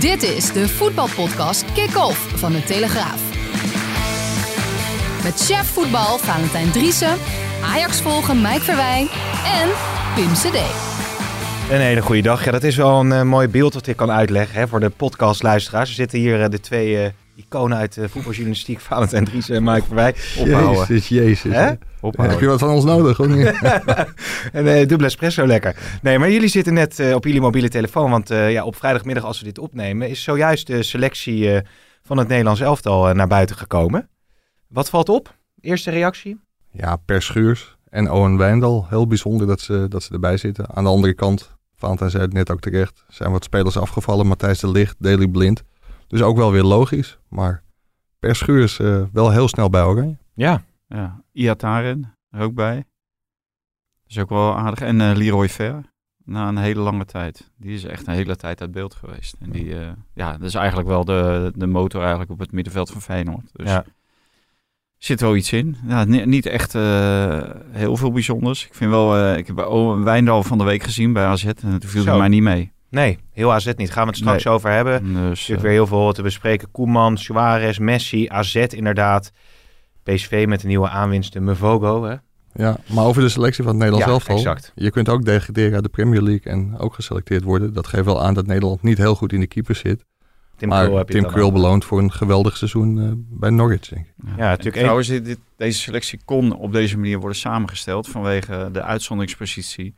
Dit is de voetbalpodcast Kick-Off van de Telegraaf. Met chef voetbal Valentijn Driessen, Ajax volgen Mike Verwijn en Pim CD. Een hele goede dag. Ja, dat is wel een eh, mooi beeld dat ik kan uitleggen hè, voor de podcastluisteraars. Er zitten hier eh, de twee eh, iconen uit de voetbaljournalistiek, Valentijn Dries en Mike Verwij. Ophouden. Jezus, jezus. Hè? Ophouden. Heb je wat van ons nodig? Of niet? Een eh, dubbele espresso lekker. Nee, maar jullie zitten net eh, op jullie mobiele telefoon. Want eh, ja, op vrijdagmiddag als we dit opnemen... is zojuist de selectie van het Nederlands elftal naar buiten gekomen. Wat valt op? Eerste reactie? ja, Per Schuurs en Owen Wijndal. Heel bijzonder dat ze, dat ze erbij zitten. Aan de andere kant, Valentijn zei het net ook terecht, zijn wat spelers afgevallen. Matthijs de Ligt, Daley Blind. Dus ook wel weer logisch. Maar Per Schuurs wel heel snel bij Oranje. Ja. Ja, Iataren er ook bij. Dat is ook wel aardig. En eh, Leroy Ver, na een hele lange tijd. Die is echt een hele tijd uit beeld geweest. En die, eh, ja, dat is eigenlijk wel de, de motor eigenlijk op het middenveld van Feyenoord. Dus Ja. zit wel iets in. Ja, ni- niet echt eh, heel veel bijzonders. Ik vind wel, ik heb Owen Wijndal van de week gezien bij AZ en toen viel hij mij niet mee. Nee, heel AZ niet. Gaan we het straks Nee. over hebben. Dus, eh, weer heel veel te bespreken. Koeman, Suarez, Messi, AZ inderdaad. PSV met de nieuwe aanwinsten Mvogo. Hè? Ja, maar over de selectie van het Nederlands Ja, elftal. exact. Je kunt ook degraderen uit de Premier League en ook geselecteerd worden. Dat geeft wel aan dat Nederland niet heel goed in de keeper zit. Tim maar Krul heb je Tim Krul beloond voor een geweldig seizoen eh, bij Norwich, denk ik. Ja, natuurlijk En Trouwens, dit, dit- deze selectie kon op deze manier worden samengesteld vanwege de uitzonderingspositie.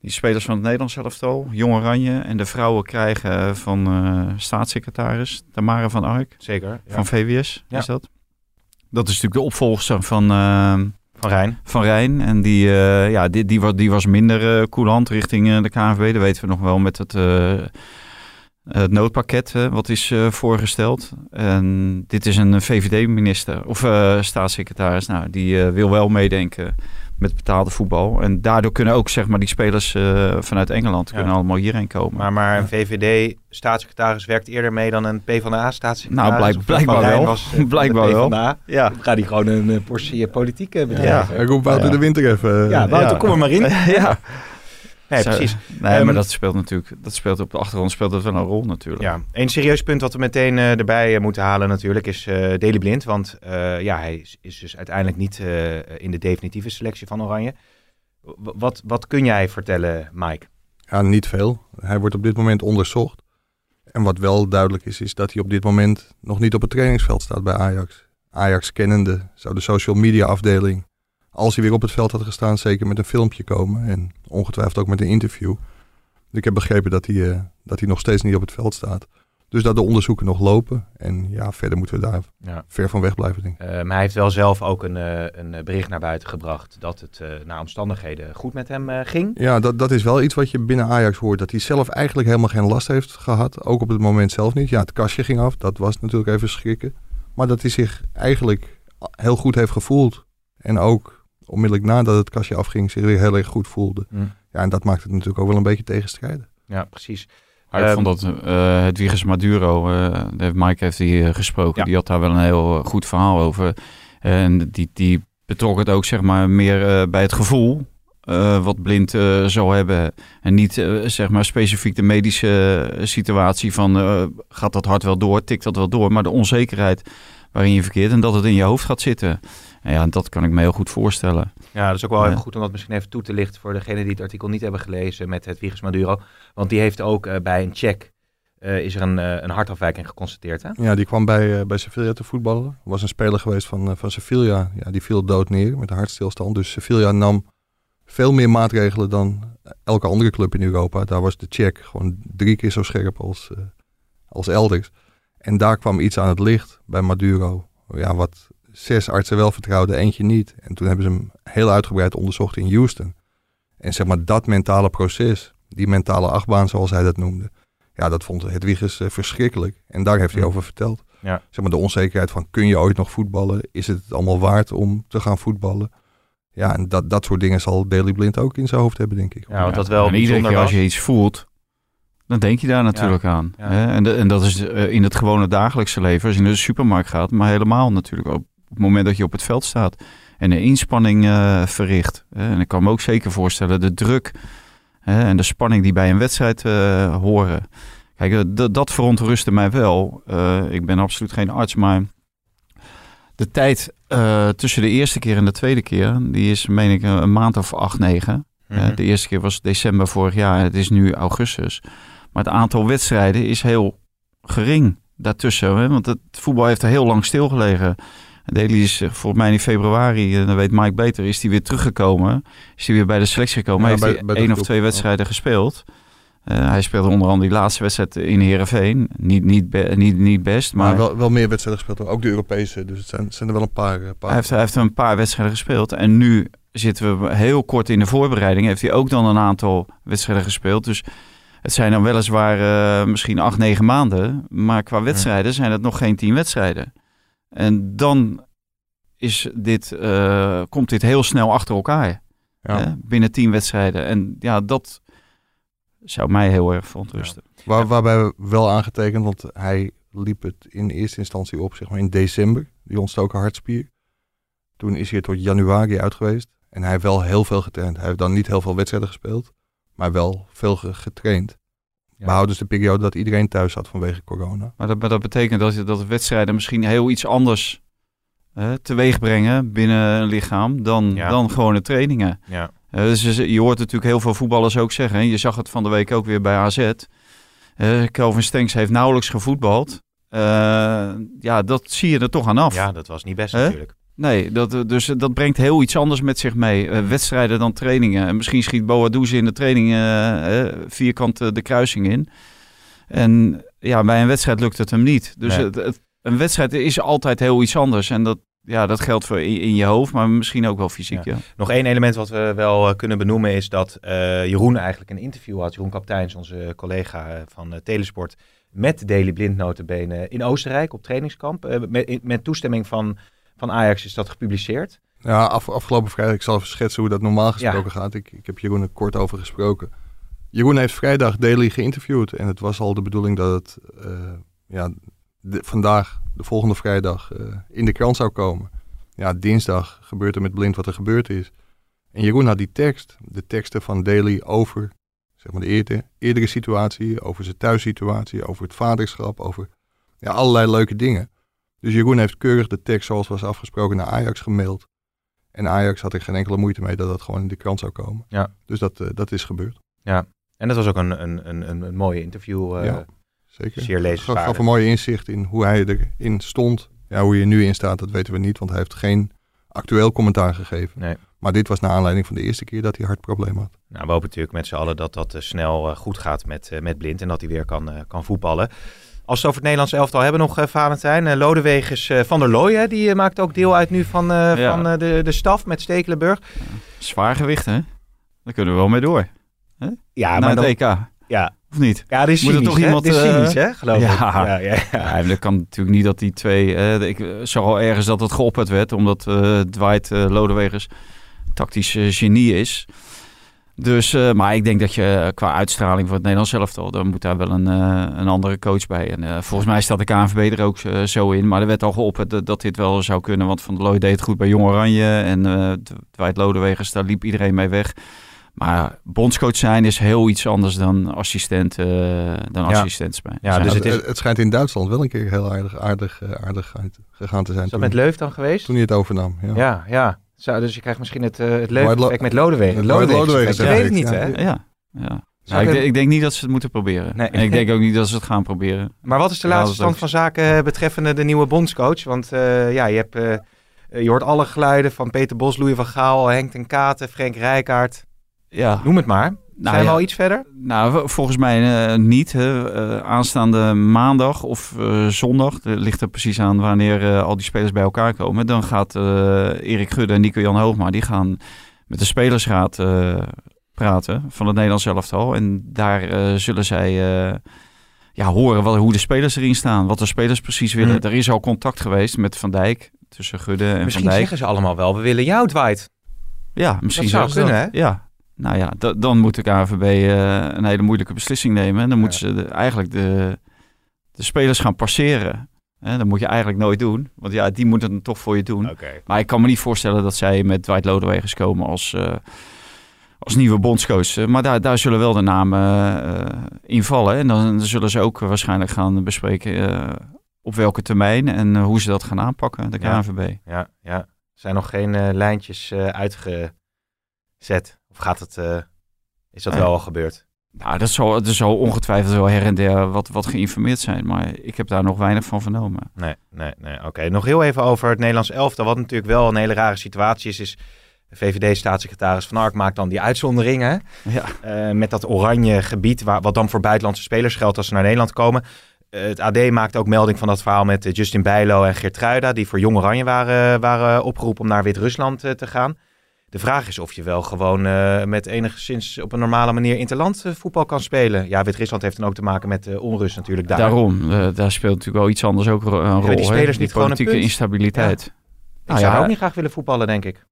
Die spelers van het Nederlands elftal, Jong Oranje en de vrouwen krijgen van eh, staatssecretaris Tamara van Ark Zeker. ja. van VWS, Ja. is dat? Dat is natuurlijk de opvolger van, eh, Van Rijn. van Rijn. En die, eh, ja, die, die, was, die was minder eh coulant richting de KNVB. Dat weten we nog wel met het, het noodpakket wat is voorgesteld. En dit is een VVD-minister of staatssecretaris. Nou, die wil wel meedenken met betaalde voetbal. En daardoor kunnen ook zeg maar, die spelers eh, vanuit Engeland Ja. kunnen allemaal hierheen komen. Maar, maar een VVD-staatssecretaris werkt eerder mee dan een PvdA-staatssecretaris. Nou, blijk- Of blijkbaar wel. Was, eh, Blijkbaar wel. Ja. Gaat hij gewoon een eh, portie eh, politiek eh, bedrijven. Ik roep Wouter Ja. de Winter even. eh, Ja, Wouter, Ja. kom er maar in. ja. Nee, Zo- precies. Nee, Ehm, maar dat speelt natuurlijk, dat speelt op de achtergrond speelt dat wel een rol natuurlijk. Ja, een serieus punt wat we meteen eh, erbij eh, moeten halen natuurlijk is eh Daley Blind. Want eh, ja, hij is, is dus uiteindelijk niet eh, in de definitieve selectie van Oranje. W- wat, wat kun jij vertellen, Mike? Ja, niet veel. Hij wordt op dit moment onderzocht. En wat wel duidelijk is, is dat hij op dit moment nog niet op het trainingsveld staat bij Ajax. Ajax kennende zou de social media afdeling, als hij weer op het veld had gestaan, zeker met een filmpje komen. En ongetwijfeld ook met een interview. Ik heb begrepen dat hij, eh, dat hij nog steeds niet op het veld staat. Dus dat de onderzoeken nog lopen. En ja, verder moeten we daar Ja. ver van weg blijven, denk ik. Eh, maar hij heeft wel zelf ook een, eh, een bericht naar buiten gebracht dat het eh naar omstandigheden goed met hem ging. Ja, dat, dat is wel iets wat je binnen Ajax hoort. Dat hij zelf eigenlijk helemaal geen last heeft gehad. Ook op het moment zelf niet. Ja, het kastje ging af. Dat was natuurlijk even schrikken. Maar dat hij zich eigenlijk heel goed heeft gevoeld. En ook onmiddellijk nadat het kastje afging zich weer heel erg goed voelde. Hm. Ja, en dat maakt het natuurlijk ook wel een beetje tegenstrijdig. Ja, precies. Maar ik Ehm, vond dat uh, Hedwiges Maduro, uh, heeft Mike heeft die uh, gesproken, Ja. die had daar wel een heel goed verhaal over. En die, die betrok het ook zeg maar meer uh, bij het gevoel uh, wat blind uh, zou hebben. En niet uh, zeg maar specifiek de medische situatie van uh, gaat dat hart wel door, tikt dat wel door. Maar de onzekerheid waarin je verkeert en dat het in je hoofd gaat zitten. En ja, dat kan ik me heel goed voorstellen. Ja, dat is ook wel Ja. even goed om dat misschien even toe te lichten voor degenen die het artikel niet hebben gelezen met het Wiegers Maduro. Want die heeft ook eh, bij een check, eh, is er een, eh, een hartafwijking geconstateerd. Hè? Ja, die kwam bij, uh, bij Sevilla te voetballen. Er was een speler geweest van, uh, van Sevilla. Ja, die viel dood neer met een hartstilstand. Dus Sevilla nam veel meer maatregelen dan elke andere club in Europa. Daar was de check gewoon drie keer zo scherp als, uh, als elders. En daar kwam iets aan het licht bij Maduro. Ja, wat zes artsen wel vertrouwden, eentje niet. En toen hebben ze hem heel uitgebreid onderzocht in Houston. En zeg maar dat mentale proces, die mentale achtbaan zoals hij dat noemde. Ja, dat vond Hedwiges uh, verschrikkelijk. En daar heeft hij Ja. over verteld. Ja. Zeg maar de onzekerheid van kun je ooit nog voetballen? Is het het allemaal waard om te gaan voetballen? Ja, en dat, dat soort dingen zal Daley Blind ook in zijn hoofd hebben, denk ik. Ja, want dat wel en iedere keer als je iets voelt, dan denk je daar natuurlijk aan. Ja. Hè? En, de- en dat is eh, in het gewone dagelijkse leven, als je naar de supermarkt gaat, maar helemaal natuurlijk ook het moment dat je op het veld staat en een inspanning eh, verricht. En ik kan me ook zeker voorstellen, de druk en de spanning die bij een wedstrijd eh, horen. Kijk, eh, dat- verontrustte mij wel. Ik ben absoluut geen arts, maar de tijd tussen de eerste keer en de tweede keer, die is meen ik een, maand of acht, negen. Mhm. De eerste keer was december vorig jaar, het is nu augustus. Maar het aantal wedstrijden is heel gering daartussen. Hè? Want het voetbal heeft er heel lang stilgelegen. Daly is eh, volgens mij in februari, en dan weet Mike beter, is hij weer teruggekomen. Is hij weer bij de selectie gekomen. Ja, heeft bij- hij de één of twee ja. wedstrijden gespeeld. Eh, hij speelde onder andere die laatste wedstrijd in Heerenveen. Niet, niet, be- niet, niet best, maar, Maar wel, wel meer wedstrijden gespeeld, ook de Europese. Dus het zijn, het zijn er wel een paar. eh, paar hij, heeft, hij heeft een paar wedstrijden gespeeld. En nu zitten we heel kort in de voorbereiding. Heeft hij ook dan een aantal wedstrijden gespeeld. Dus het zijn dan weliswaar eh, misschien acht, negen maanden. Maar qua wedstrijden zijn het nog geen tien wedstrijden. En dan is dit, eh, komt dit heel snel achter elkaar. ja. Hè? Binnen tien wedstrijden. En ja, dat zou mij heel erg verontrusten. Waar, waarbij we wel aangetekend, want hij liep het in eerste instantie op, zeg maar in december, die ontstoken hartspier. Toen is hij tot januari uit geweest. En hij heeft wel heel veel getraind. Hij heeft dan niet heel veel wedstrijden gespeeld, maar wel veel ge- getraind. Ja. Behoudens de periode dat iedereen thuis zat vanwege corona. Maar dat, maar dat betekent dat, je- dat de wedstrijden misschien heel iets anders eh, teweeg brengen binnen een lichaam dan, Ja. dan gewone trainingen. Ja. Eh, dus je- je hoort natuurlijk heel veel voetballers ook zeggen. hè. Je zag het van de week ook weer bij AZ. Eh Kelvin Stenks heeft nauwelijks gevoetbald. Eh, ja, dat zie je er toch aan af. ja, dat was niet best natuurlijk. Nee, dat, dus dat brengt heel iets anders met zich mee. Eh, wedstrijden dan trainingen. En misschien schiet Boadouze in de training eh, eh, vierkant eh, de kruising in. En ja, bij een wedstrijd lukt het hem niet. Dus Nee. het, het- een wedstrijd is altijd heel iets anders. En dat, ja, dat geldt voor in, je hoofd, maar misschien ook wel fysiek. Ja. Nog één element wat we wel eh, kunnen benoemen is dat eh, Jeroen eigenlijk een interview had. Jeroen Kapteins, onze collega eh, van eh, Telesport, met Daily Blind notabene in Oostenrijk op trainingskamp. Eh, met, met toestemming van, van Ajax is dat gepubliceerd. Ja, af, afgelopen vrijdag, ik zal even schetsen hoe dat normaal gesproken gaat. Ik, ik heb Jeroen er kort over gesproken. Jeroen heeft vrijdag Daily geïnterviewd. En het was al de bedoeling dat het eh, ja, de- vandaag, de volgende vrijdag, eh, in de krant zou komen. Ja, dinsdag gebeurt er met Blind wat er gebeurd is. En Jeroen had die tekst, de teksten van Daily over zeg maar de eerde, eerdere situatie, over zijn thuissituatie, over het vaderschap, over ja, allerlei leuke dingen. Dus Jeroen heeft keurig de tekst zoals was afgesproken naar Ajax gemaild. En Ajax had er geen enkele moeite mee dat dat gewoon in de krant zou komen. Ja. Dus dat, eh, dat is gebeurd. En dat was ook een, een, een, een, mooie interview. eh, Ja. Zeker. Zeer Gaf, lezenswaardig. gaf een mooie inzicht in hoe hij erin stond. Ja, hoe je er nu in staat, dat weten we niet, want hij heeft geen actueel commentaar gegeven. Nee. Maar dit was naar aanleiding van de eerste keer dat hij hartproblemen had. Nou, we hopen natuurlijk met z'n allen dat dat eh, snel goed gaat met, met Blind en dat hij weer kan, kan voetballen. Als we het over het Nederlands elftal hebben nog, eh Valentijn. eh Lodewegers eh, van der Looy, hè, die maakt ook deel uit nu van, Ja. van de, de staf met Stekelenburg. Zwaar gewicht, hè? Daar kunnen we wel mee door. Ja, Naar maar het dan, EK. ja, Of niet? ja, dit is Moet er cynisch, toch hè? iemand, eh, cynisch, hè, geloof ja. ik. Ja, ja, ja. Ja, dat kan natuurlijk niet dat die twee... ik zag al ergens dat het geopperd werd, omdat Dwight Lodewegers tactisch genie is. Dus, eh, maar ik denk dat je eh, qua uitstraling voor het Nederlands elftal, dan moet daar wel een, eh, een andere coach bij. En eh, volgens mij staat de KNVB er ook zo in. Maar er werd al geopperd dat, dat dit wel zou kunnen, want Van der Looy deed het goed bij Jong Oranje. En eh Dwight Lodewegers, daar liep iedereen mee weg. Maar bondscoach zijn is heel iets anders dan assistent, eh, dan Ja. assistent zijn. Ja, dus Ja, het is- het, schijnt in Duitsland wel een keer heel aardig, aardig, aardig gegaan te zijn. Is dat Toen, met Leuf dan geweest? toen hij het overnam. Ja. Ja, ja. Zo, dus je krijgt misschien het, eh het leuk White Lo- effect met Lodewegen. het effect. Je weet het niet, hè? ja. Ja, Nou, ik, ik- denk- ik denk niet dat ze het moeten proberen. Nee. En ik denk ook niet dat ze het gaan proberen. Maar wat is de Ja, laatste stand ook- van zaken eh, betreffende de nieuwe bondscoach? Want eh, ja, je, hebt, je hoort alle geluiden van Peter Bos, Louis van Gaal, Henk ten Katen, Frank Rijkaard. Ja, Noem het maar. Nou, Zijn we ja. al iets verder? Nou, volgens mij eh, niet. Hè. Eh, aanstaande maandag of eh, zondag, het ligt er precies aan wanneer eh, al die spelers bij elkaar komen. Dan gaat eh, Erik Gudde en Nico-Jan Hoogma, die gaan met de spelersraad eh, praten van het Nederlands elftal. En daar eh, zullen zij eh, ja, horen wat, hoe de spelers erin staan. Wat de spelers precies willen. Mm. Er is al contact geweest met Van Dijk. Tussen Gudde en Misschien Van Dijk. zeggen ze allemaal wel, we willen jou, Dwight. Ja, misschien zou zeggen ze kunnen, dat. Ja. Nou ja, da- dan moet de KNVB eh, een hele moeilijke beslissing nemen. En dan moeten ze de- eigenlijk de, de spelers gaan passeren. Hè, dat moet je eigenlijk nooit doen. Want ja, die moeten het toch voor je doen. Maar ik kan me niet voorstellen dat zij met Dwight Lodewegers komen als, eh, als nieuwe bondscoach. Eh, Maar daar, daar zullen wel de namen eh invallen. En dan zullen ze ook waarschijnlijk gaan bespreken eh, op welke termijn en eh, hoe ze dat gaan aanpakken, de Ja. KNVB. Ja, ja. Er zijn nog geen eh, lijntjes eh, uitgezet. Of gaat het, eh, is dat wel al gebeurd? Nou, dat zal, er zal ongetwijfeld wel her en der wat, wat geïnformeerd zijn. Maar ik heb daar nog weinig van vernomen. Nee, nee, nee. Oké, nog heel even over het Nederlands elftal. Wat natuurlijk wel een hele rare situatie is, is... VVD-staatssecretaris Van Ark maakt dan die uitzonderingen. Ja. eh, met dat oranje gebied, waar, wat dan voor buitenlandse spelers geldt als ze naar Nederland komen. Eh, het AD maakt ook melding van dat verhaal met Justin Bijlo en Geertruida, die voor Jong Oranje waren, waren opgeroepen om naar Wit-Rusland te gaan. De vraag is of je wel gewoon eh, met enigszins op een normale manier interland eh, voetbal kan spelen. Ja, Wit-Rusland heeft dan ook te maken met de onrust natuurlijk daar. Daarom, eh, daar speelt natuurlijk wel iets anders ook een rol. die hè. spelers niet gewoon een politieke punt? instabiliteit. Ik Nou zou ja, ook niet graag willen voetballen, denk ik.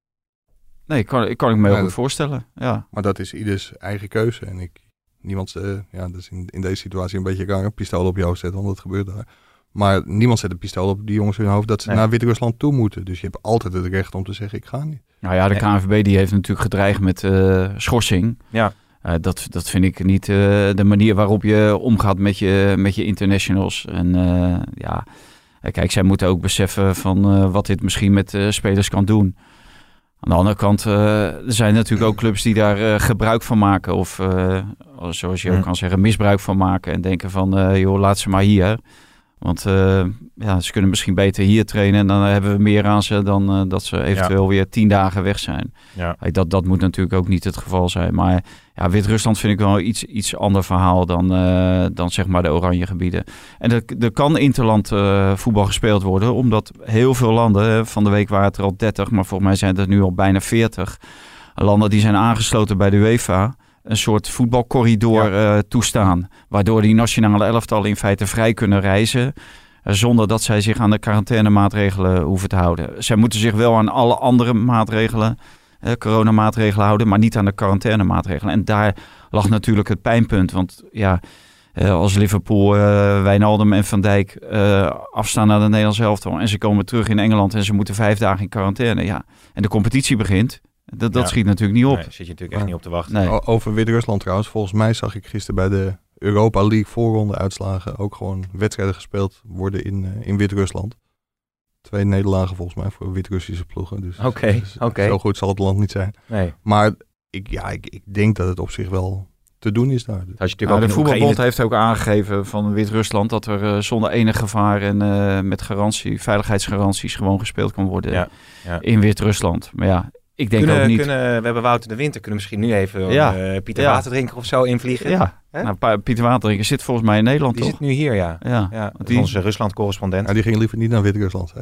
Nee, kan, kan ik me heel Ja, goed voorstellen. Ja. Maar dat is ieders eigen keuze. En ik, niemand, eh, ja, dat is in, in deze situatie een beetje raar, een pistool op jou zetten, want dat gebeurt daar. Maar niemand zet een pistool op die jongens in hun hoofd dat ze Nee. naar Wit-Rusland toe moeten. Dus je hebt altijd het recht om te zeggen, ik ga niet. Nou ja, de. KNVB die heeft natuurlijk gedreigd met eh, schorsing. Ja. Eh, dat, dat vind ik niet eh, de manier waarop je omgaat met je, met je internationals. En ja, kijk, zij moeten ook beseffen van wat dit misschien met spelers kan doen. Aan de andere kant, er zijn natuurlijk ook clubs die daar gebruik van maken. Of zoals je ook Mm. kan zeggen, misbruik van maken. En denken van, joh, laat ze maar hier. Want eh, ja, ze kunnen misschien beter hier trainen. En dan hebben we meer aan ze dan eh, dat ze eventueel weer tien dagen weg zijn. Ja. Dat, dat moet natuurlijk ook niet het geval zijn. Maar ja, Wit-Rusland vind ik wel iets, iets ander verhaal dan, eh, dan zeg maar de oranje gebieden. En er, er kan interland voetbal gespeeld worden, omdat heel veel landen, van de week waren het er al 30, maar volgens mij zijn het er nu al bijna 40 landen die zijn aangesloten bij de UEFA. Een soort voetbalcorridor eh, toestaan, waardoor die nationale elftallen in feite vrij kunnen reizen. eh, Zonder dat zij zich aan de quarantainemaatregelen hoeven te houden. Zij moeten zich wel aan alle andere maatregelen eh, coronamaatregelen houden, maar niet aan de quarantainemaatregelen. En daar lag natuurlijk het pijnpunt. Want ja, eh, als Liverpool, eh Wijnaldum en Van Dijk eh, afstaan naar de Nederlandse elftal en ze komen terug in Engeland en ze moeten vijf dagen in quarantaine, ja, en de competitie begint, dat, dat Ja. schiet natuurlijk niet op. Nee, zit je natuurlijk echt niet op te wachten. Nee. Over Wit-Rusland trouwens, volgens mij zag ik gisteren bij de Europa League voorronde uitslagen ook gewoon wedstrijden gespeeld worden in, eh, in Wit-Rusland. Twee nederlagen volgens mij voor Wit-Russische ploegen. Dus Oké, dus oké. zo goed zal het land niet zijn. Nee. Maar ik, ja, ik, ik denk dat het op zich wel te doen is daar. Als je Nou, de voetbalbond Oekraïne- heeft ook aangegeven van Wit-Rusland dat er eh, zonder enig gevaar en eh, met garantie, veiligheidsgaranties gewoon gespeeld kan worden Ja, ja. in Wit-Rusland. Maar ja, ik denk kunnen, ook niet. Kunnen, we hebben Wouter de Winter, kunnen we misschien nu even Ja. eh, Pieter Ja. Waterdrinker of zo invliegen? Ja, nou, Pieter Waterdrinker zit volgens mij in Nederland, Die toch? zit nu hier, ja. Ja. Ja, Die- onze Rusland-correspondent. Nou, die ging liever niet naar Wit-Rusland.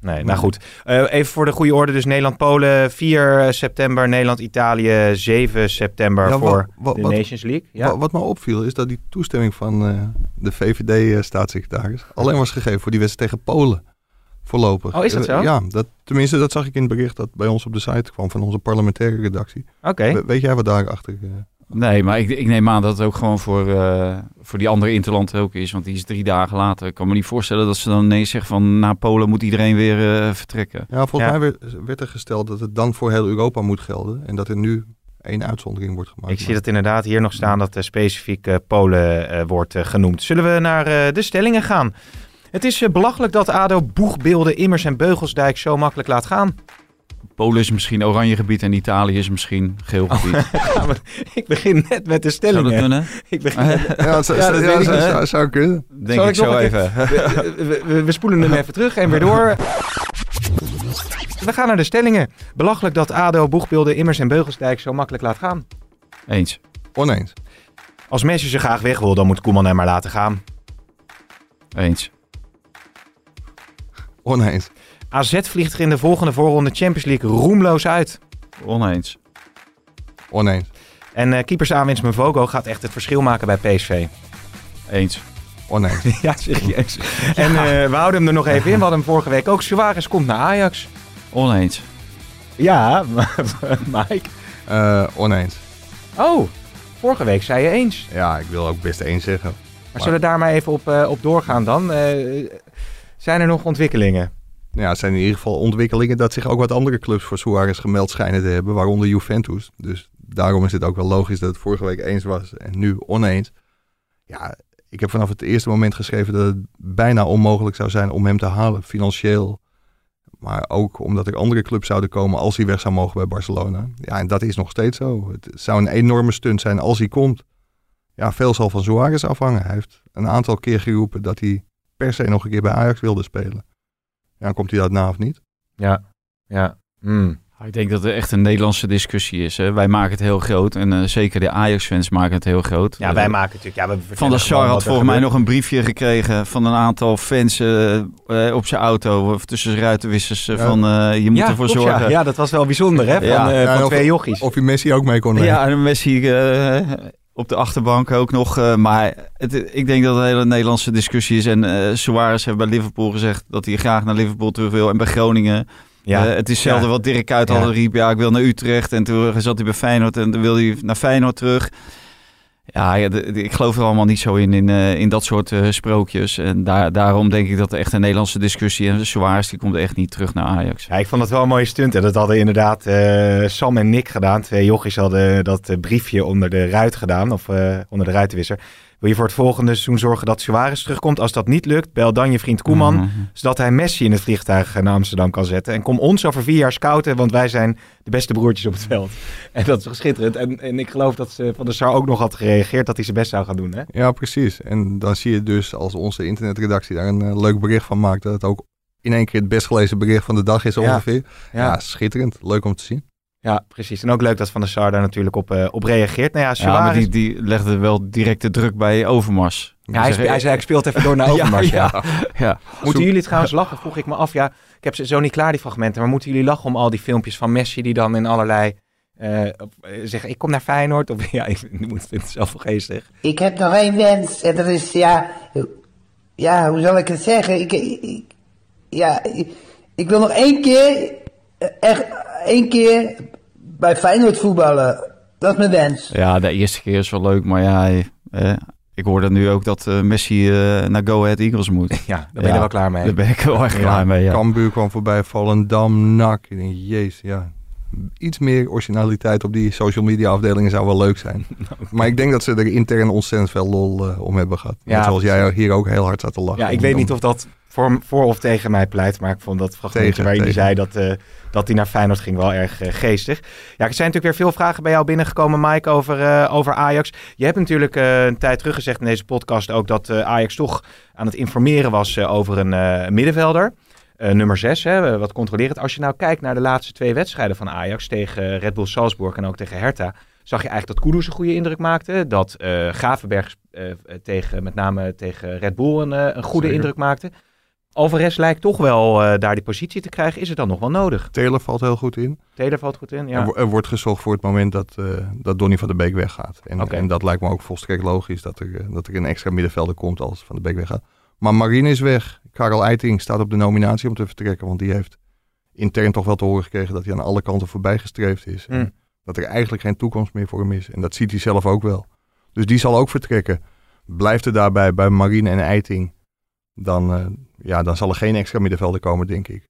Nee, nou goed. Eh, even voor de goede orde. Dus Nederland-Polen 4 september. Nederland-Italië 7 september Ja, voor wat- wat- de wat- Nations League. Ja. Wa- Wat me opviel is dat die toestemming van eh, de VVD-staatssecretaris alleen was gegeven voor die wedstrijd tegen Polen. Voorlopig. Oh, is dat Eh, zo? Ja, dat, tenminste dat zag ik in het bericht dat bij ons op de site kwam van onze parlementaire redactie. Oké. We- weet jij wat daarachter... eh Nee, maar ik, ik neem aan dat het ook gewoon voor, eh, voor die andere interland ook is. Want die is drie dagen later. Ik kan me niet voorstellen dat ze dan ineens zeggen van... na Polen moet iedereen weer eh, vertrekken. Ja, volgens Ja. mij werd, werd er gesteld dat het dan voor heel Europa moet gelden. En dat er nu één uitzondering wordt gemaakt. Ik zie dat inderdaad hier nog staan dat eh, specifiek Polen eh, wordt genoemd. Zullen we naar eh, de stellingen gaan? Het is eh, belachelijk dat ADO boegbeelden Immers en Beugelsdijk zo makkelijk laat gaan. Polen is misschien oranje gebied en Italië is misschien geel gebied. Ja, maar ik begin net met de Zou dat stellingen. kunnen? Ik begin net- Ja, dat, zou- Ja, dat ja, weet ik zou, niet. zou, zou kunnen. Denk Zal ik, zo even. we, we- we- we spoelen hem even terug en weer door. We gaan naar de stellingen. Belachelijk dat ADO boegbeelden Immers en Beugelsdijk zo makkelijk laat gaan. Eens. Oneens. Als Messi ze graag weg wil, dan moet Koeman hem maar laten gaan. Eens. Oneens. AZ vliegt er in de volgende voorronde Champions League roemloos uit. Oneens. Oneens. En uh, keepersaanwinst Mvogo gaat echt het verschil maken bij PSV. Eens. Oneens. ja, serieus. En uh, we houden hem er nog even in. We hadden hem vorige week ook. Suarez komt naar Ajax. Oneens. Ja, Mike. Uh, oneens. Oh, vorige week zei je eens. Ja, ik wil ook best eens zeggen. Maar, maar... zullen we daar maar even op, uh, op doorgaan dan? Zijn er nog ontwikkelingen? Ja, het zijn in ieder geval ontwikkelingen dat zich ook wat andere clubs voor Suarez gemeld schijnen te hebben, waaronder Juventus. Dus daarom is het ook wel logisch dat het vorige week eens was en nu oneens. Ja, ik heb vanaf het eerste moment geschreven dat het bijna onmogelijk zou zijn om hem te halen, financieel. Maar ook omdat er andere clubs zouden komen als hij weg zou mogen bij Barcelona. Ja, en dat is nog steeds zo. Het zou een enorme stunt zijn als hij komt. Ja, veel zal van Suarez afhangen. Hij heeft een aantal keer geroepen dat hij per se nog een keer bij Ajax wilde spelen. Ja, komt hij dat na of niet? Ja, ja. Mm. Ik denk dat het echt een Nederlandse discussie is. Hè. Wij maken het heel groot en uh, zeker de Ajax-fans maken het heel groot. Ja, wij maken natuurlijk. Ja, we van der Sar had volgens mij nog een briefje gekregen van een aantal fans uh, uh, op zijn auto tussen zijn ruitenwissers ja. van je moet ja, ervoor klopt, zorgen. Ja. ja. dat was wel bijzonder hè, van, ja. van twee jochies. Of je Messi ook mee kon nemen. Ja, en Messi op de achterbank ook nog. maar het, ik denk dat het een hele Nederlandse discussie is. En Suarez heeft bij Liverpool gezegd dat hij graag naar Liverpool terug wil. En bij Groningen ja. Uh, het is hetzelfde ja. wat Dirk uit al riep. Ja, ik wil naar Utrecht. En toen zat hij bij Feyenoord en toen wilde hij naar Feyenoord terug. Ja, ik geloof er allemaal niet zo in, in, uh, in dat soort uh, sprookjes. En daar, daarom denk ik dat echt een Nederlandse discussie... en Suarez die komt echt niet terug naar Ajax. Ja, ik vond het wel een mooie stunt. En dat hadden inderdaad Sam en Nick gedaan. Twee jochies hadden dat briefje onder de ruit gedaan. Of onder de ruitenwisser. Wil je voor het volgende seizoen zorgen dat Suarez terugkomt? Als dat niet lukt, bel dan je vriend Koeman. -hmm. Zodat hij Messi in het vliegtuig naar Amsterdam kan zetten. En kom ons over vier jaar scouten, want wij zijn de beste broertjes op het veld. En dat is schitterend. En, en ik geloof dat ze Van der Sar ook nog had gereageerd dat hij zijn best zou gaan doen. Hè? Ja, precies. En dan zie je dus als onze internetredactie daar een uh, leuk bericht van maakt. Dat het ook in één keer het best gelezen bericht van de dag is ongeveer. Ja, ja. ja schitterend. Leuk om te zien. Ja, precies. En ook leuk dat Van der Sar daar natuurlijk op, uh, op reageert. Nou ja, Suarez... ja maar die, die legde wel direct de druk bij Overmars. Ja, hij, hij, zei, ik speelt even door naar Overmars. ja, ja. ja. Moeten jullie trouwens lachen? Vroeg ik me af. Ja, ik heb ze zo niet klaar, die fragmenten. Maar moeten jullie lachen om al die filmpjes van Messi die dan in allerlei... Uh, zeggen, ik kom naar Feyenoord. Of ja, ik moet het zelf wel geestig. Ik heb nog één wens. En dat is, ja... Ja, hoe zal ik het zeggen? Ik, ik ja, ik, ik wil nog één keer... Echt één keer bij Feyenoord voetballen. Dat is mijn wens. Ja, de eerste keer is wel leuk, maar ja, eh, ik hoorde nu ook dat uh, Messi uh, naar Go Ahead Eagles moet. Ja, daar ben je ja, wel klaar mee. Daar ben ik wel erg klaar mee, ja. Cambuur kwam voorbij, Volendam, NAC. Ik denk, jezus, ja. Iets meer originaliteit op die social media afdelingen zou wel leuk zijn. okay. Maar ik denk dat ze er intern ontzettend veel lol uh, om hebben gehad. Ja, Net zoals jij hier ook heel hard zat te lachen. Ja, ik weet niet of dat voor, voor of tegen mij pleit. Maar ik vond dat fragmentje waar jullie zei dat, uh, dat hij naar Feyenoord ging wel erg uh, geestig. Ja, er zijn natuurlijk weer veel vragen bij jou binnengekomen, Mike, over, over Ajax. Je hebt natuurlijk een tijd terug gezegd in deze podcast ook dat Ajax toch aan het informeren was over een middenvelder. Nummer 6, hè, wat controlerend. Als je nou kijkt naar de laatste twee wedstrijden van Ajax tegen Red Bull Salzburg en ook tegen Hertha zag je eigenlijk dat Kudus een goede indruk maakte. Dat uh, Gravenberg uh, tegen, met name tegen Red Bull een, een goede Zeker. indruk maakte. Alvarez lijkt toch wel uh, daar die positie te krijgen. Is het dan nog wel nodig? Taylor valt heel goed in. Taylor valt goed in, ja. Er, er wordt gezocht voor het moment dat, uh, dat Donny van de Beek weggaat. En, okay. en dat lijkt me ook volstrekt logisch dat er, dat er een extra middenvelder komt als Van de Beek weggaat. Maar Marine is weg. Karel Eiting staat op de nominatie om te vertrekken. Want die heeft intern toch wel te horen gekregen dat hij aan alle kanten voorbij gestreefd is. Mm. En dat er eigenlijk geen toekomst meer voor hem is. En dat ziet hij zelf ook wel. Dus die zal ook vertrekken. Blijft er daarbij bij Marine en Eiting dan, uh, ja, dan zal er geen extra middenvelder komen, denk ik.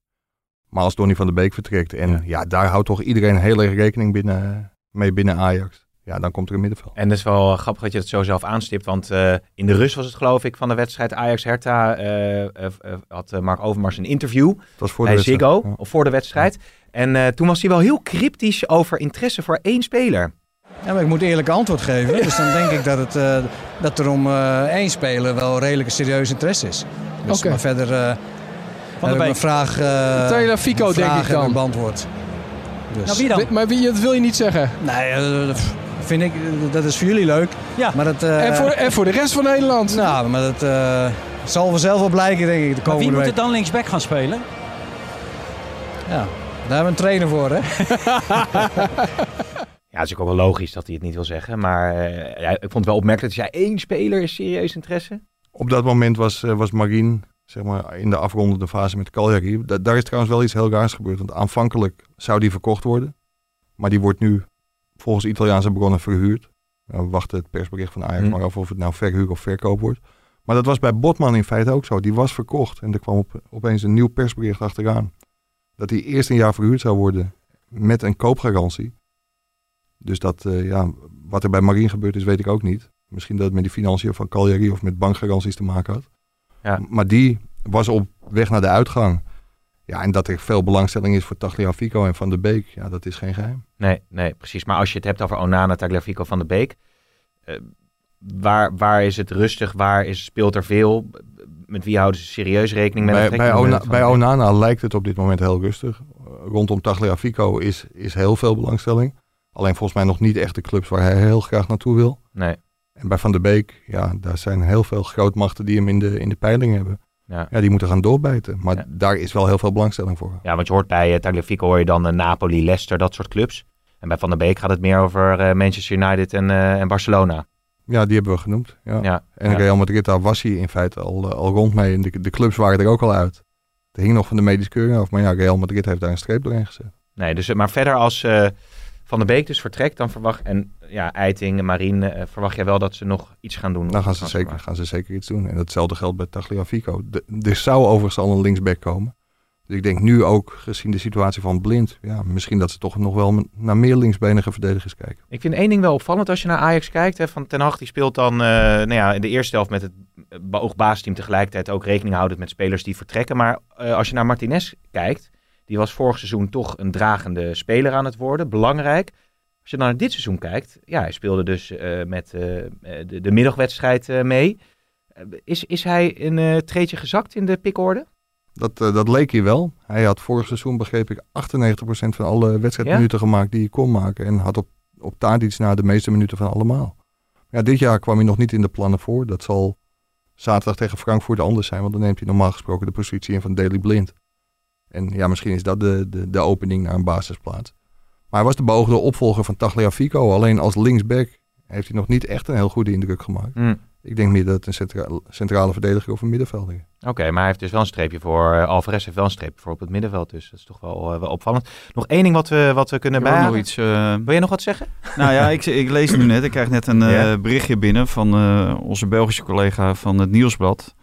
Maar als Donny van der Beek vertrekt en ja. ja, daar houdt toch iedereen heel erg rekening binnen, mee binnen Ajax. Ja, dan komt er een middenveld. En dat is wel grappig dat je het zo zelf aanstipt. Want uh, in de rust was het geloof ik van de wedstrijd Ajax-Hertha. Uh, had Mark Overmars een interview dat was voor bij de Ziggo. Ja. Of voor de wedstrijd. Ja. En toen was hij wel heel cryptisch over interesse voor één speler. Ja, maar ik moet eerlijk antwoord geven. Dus dan denk ik dat, het, uh, dat er om uh, één speler wel redelijk serieus interesse is. Dus okay. maar verder uh, Van de mijn vraag, uh, Taylor Fico denk ik dan. beantwoord. Dus. Nou, wie dan? Maar wie, dat wil je niet zeggen? Nee, vind ik, dat is voor jullie leuk. Ja. Maar dat, en, voor, en voor de rest van Nederland? Nou, maar dat zal vanzelf wel blijken denk ik de komende maar wie moet er dan linksback gaan spelen? Ja, daar hebben we een trainer voor hè. Ja, het is ook wel logisch dat hij het niet wil zeggen. Maar eh, ja, ik vond het wel opmerkelijk dat jij één speler is serieus interesse. Op dat moment was, eh, was Marien zeg maar, in de afrondende fase met Cagliari. Da- daar is trouwens wel iets heel raars gebeurd. Want aanvankelijk zou die verkocht worden. Maar die wordt nu volgens Italiaanse bronnen verhuurd. Nou, we wachten het persbericht van Ajax Hm. maar af of het nou verhuur of verkoop wordt. Maar dat was bij Botman in feite ook zo. Die was verkocht. En er kwam op, opeens een nieuw persbericht achteraan. Dat hij eerst een jaar verhuurd zou worden met een koopgarantie. Dus dat, eh, ja, wat er bij Marien gebeurd is, weet ik ook niet. Misschien dat het met die financiën van Cagliari of met bankgaranties te maken had. Ja. Maar die was op weg naar de uitgang. Ja, en dat er veel belangstelling is voor Tagliafico en Van de Beek, ja, dat is geen geheim. Nee, nee, precies. Maar als je het hebt over Onana, Tagliafico, Van de Beek. eh, waar, waar is het rustig? Waar is, speelt er veel? Met wie houden ze serieus rekening met? Bij, bij, Ona- eh, bij? Onana lijkt het op dit moment heel rustig. Uh, rondom Tagliafico is, is heel veel belangstelling. Alleen volgens mij nog niet echt de clubs waar hij heel graag naartoe wil. Nee, En bij Van der Beek, ja, daar zijn heel veel grootmachten die hem in de, in de peiling hebben. Ja. Ja, die moeten gaan doorbijten. Maar Ja. daar is wel heel veel belangstelling voor. ja, want je hoort bij uh, Tagliafico hoor je dan eh, Napoli, Leicester, dat soort clubs. En bij Van der Beek gaat het meer over eh, Manchester United en, en Barcelona. Ja, die hebben we genoemd. Ja. Ja, En. Real Madrid, daar was hij in feite al, al rond mee. En de, de clubs waren er ook al uit. Er hing nog van de medische keuring af. Maar ja, Real Madrid heeft daar een streep doorheen gezet. Nee, dus, maar verder als Van der Beek dus vertrekt, dan verwacht... En ja, Eiting, Marien, eh, verwacht jij wel dat ze nog iets gaan doen? Dan gaan de ze, zeker, gaan ze zeker iets doen. En hetzelfde geldt bij Tagliafico. De, er zou overigens al een linksback komen. Dus ik denk nu ook, gezien de situatie van Blind... Ja, misschien dat ze toch nog wel naar meer linksbenige verdedigers kijken. Ik vind één ding wel opvallend als je naar Ajax kijkt. Hè, van Ten Hag die speelt dan eh, nou ja, in de eerste helft met het beoogd tegelijkertijd ook rekening houdend met spelers die vertrekken. Maar eh, als je naar Martinez kijkt, die was vorig seizoen toch een dragende speler aan het worden. Belangrijk. Als je dan naar dit seizoen kijkt, ja, hij speelde dus eh, met eh, eh, de, de middagwedstrijd mee. Is, is hij een treetje gezakt in de pikorde? Dat, dat leek hij wel. Hij had vorig seizoen, begreep ik, 98% van alle wedstrijdminuten gemaakt die hij kon maken. En had op, op Tadic na de meeste minuten van allemaal. Ja, dit jaar kwam hij nog niet in de plannen voor. Dat zal zaterdag tegen Frankfurt anders zijn. Want dan neemt hij normaal gesproken de positie in van Daily Blind. En ja, misschien is dat de, de, de opening naar een basisplaats. Maar hij was de beoogde opvolger van Tagliafico. Alleen als linksback heeft hij nog niet echt een heel goede indruk gemaakt. Hm. Ik denk meer dat het een centra- centrale verdediger of een middenvelder is. Oké, maar hij heeft dus wel een streepje voor. eh, Alvarez heeft wel een streepje voor op het middenveld. Dus dat is toch wel, eh, wel opvallend. Nog één ding wat we, wat we kunnen nog bijhouden. iets. eh, Wil je nog wat zeggen? Nou ja, ik, ik lees nu net. Ik krijg net een berichtje binnen van eh, onze Belgische collega van het Nieuwsblad.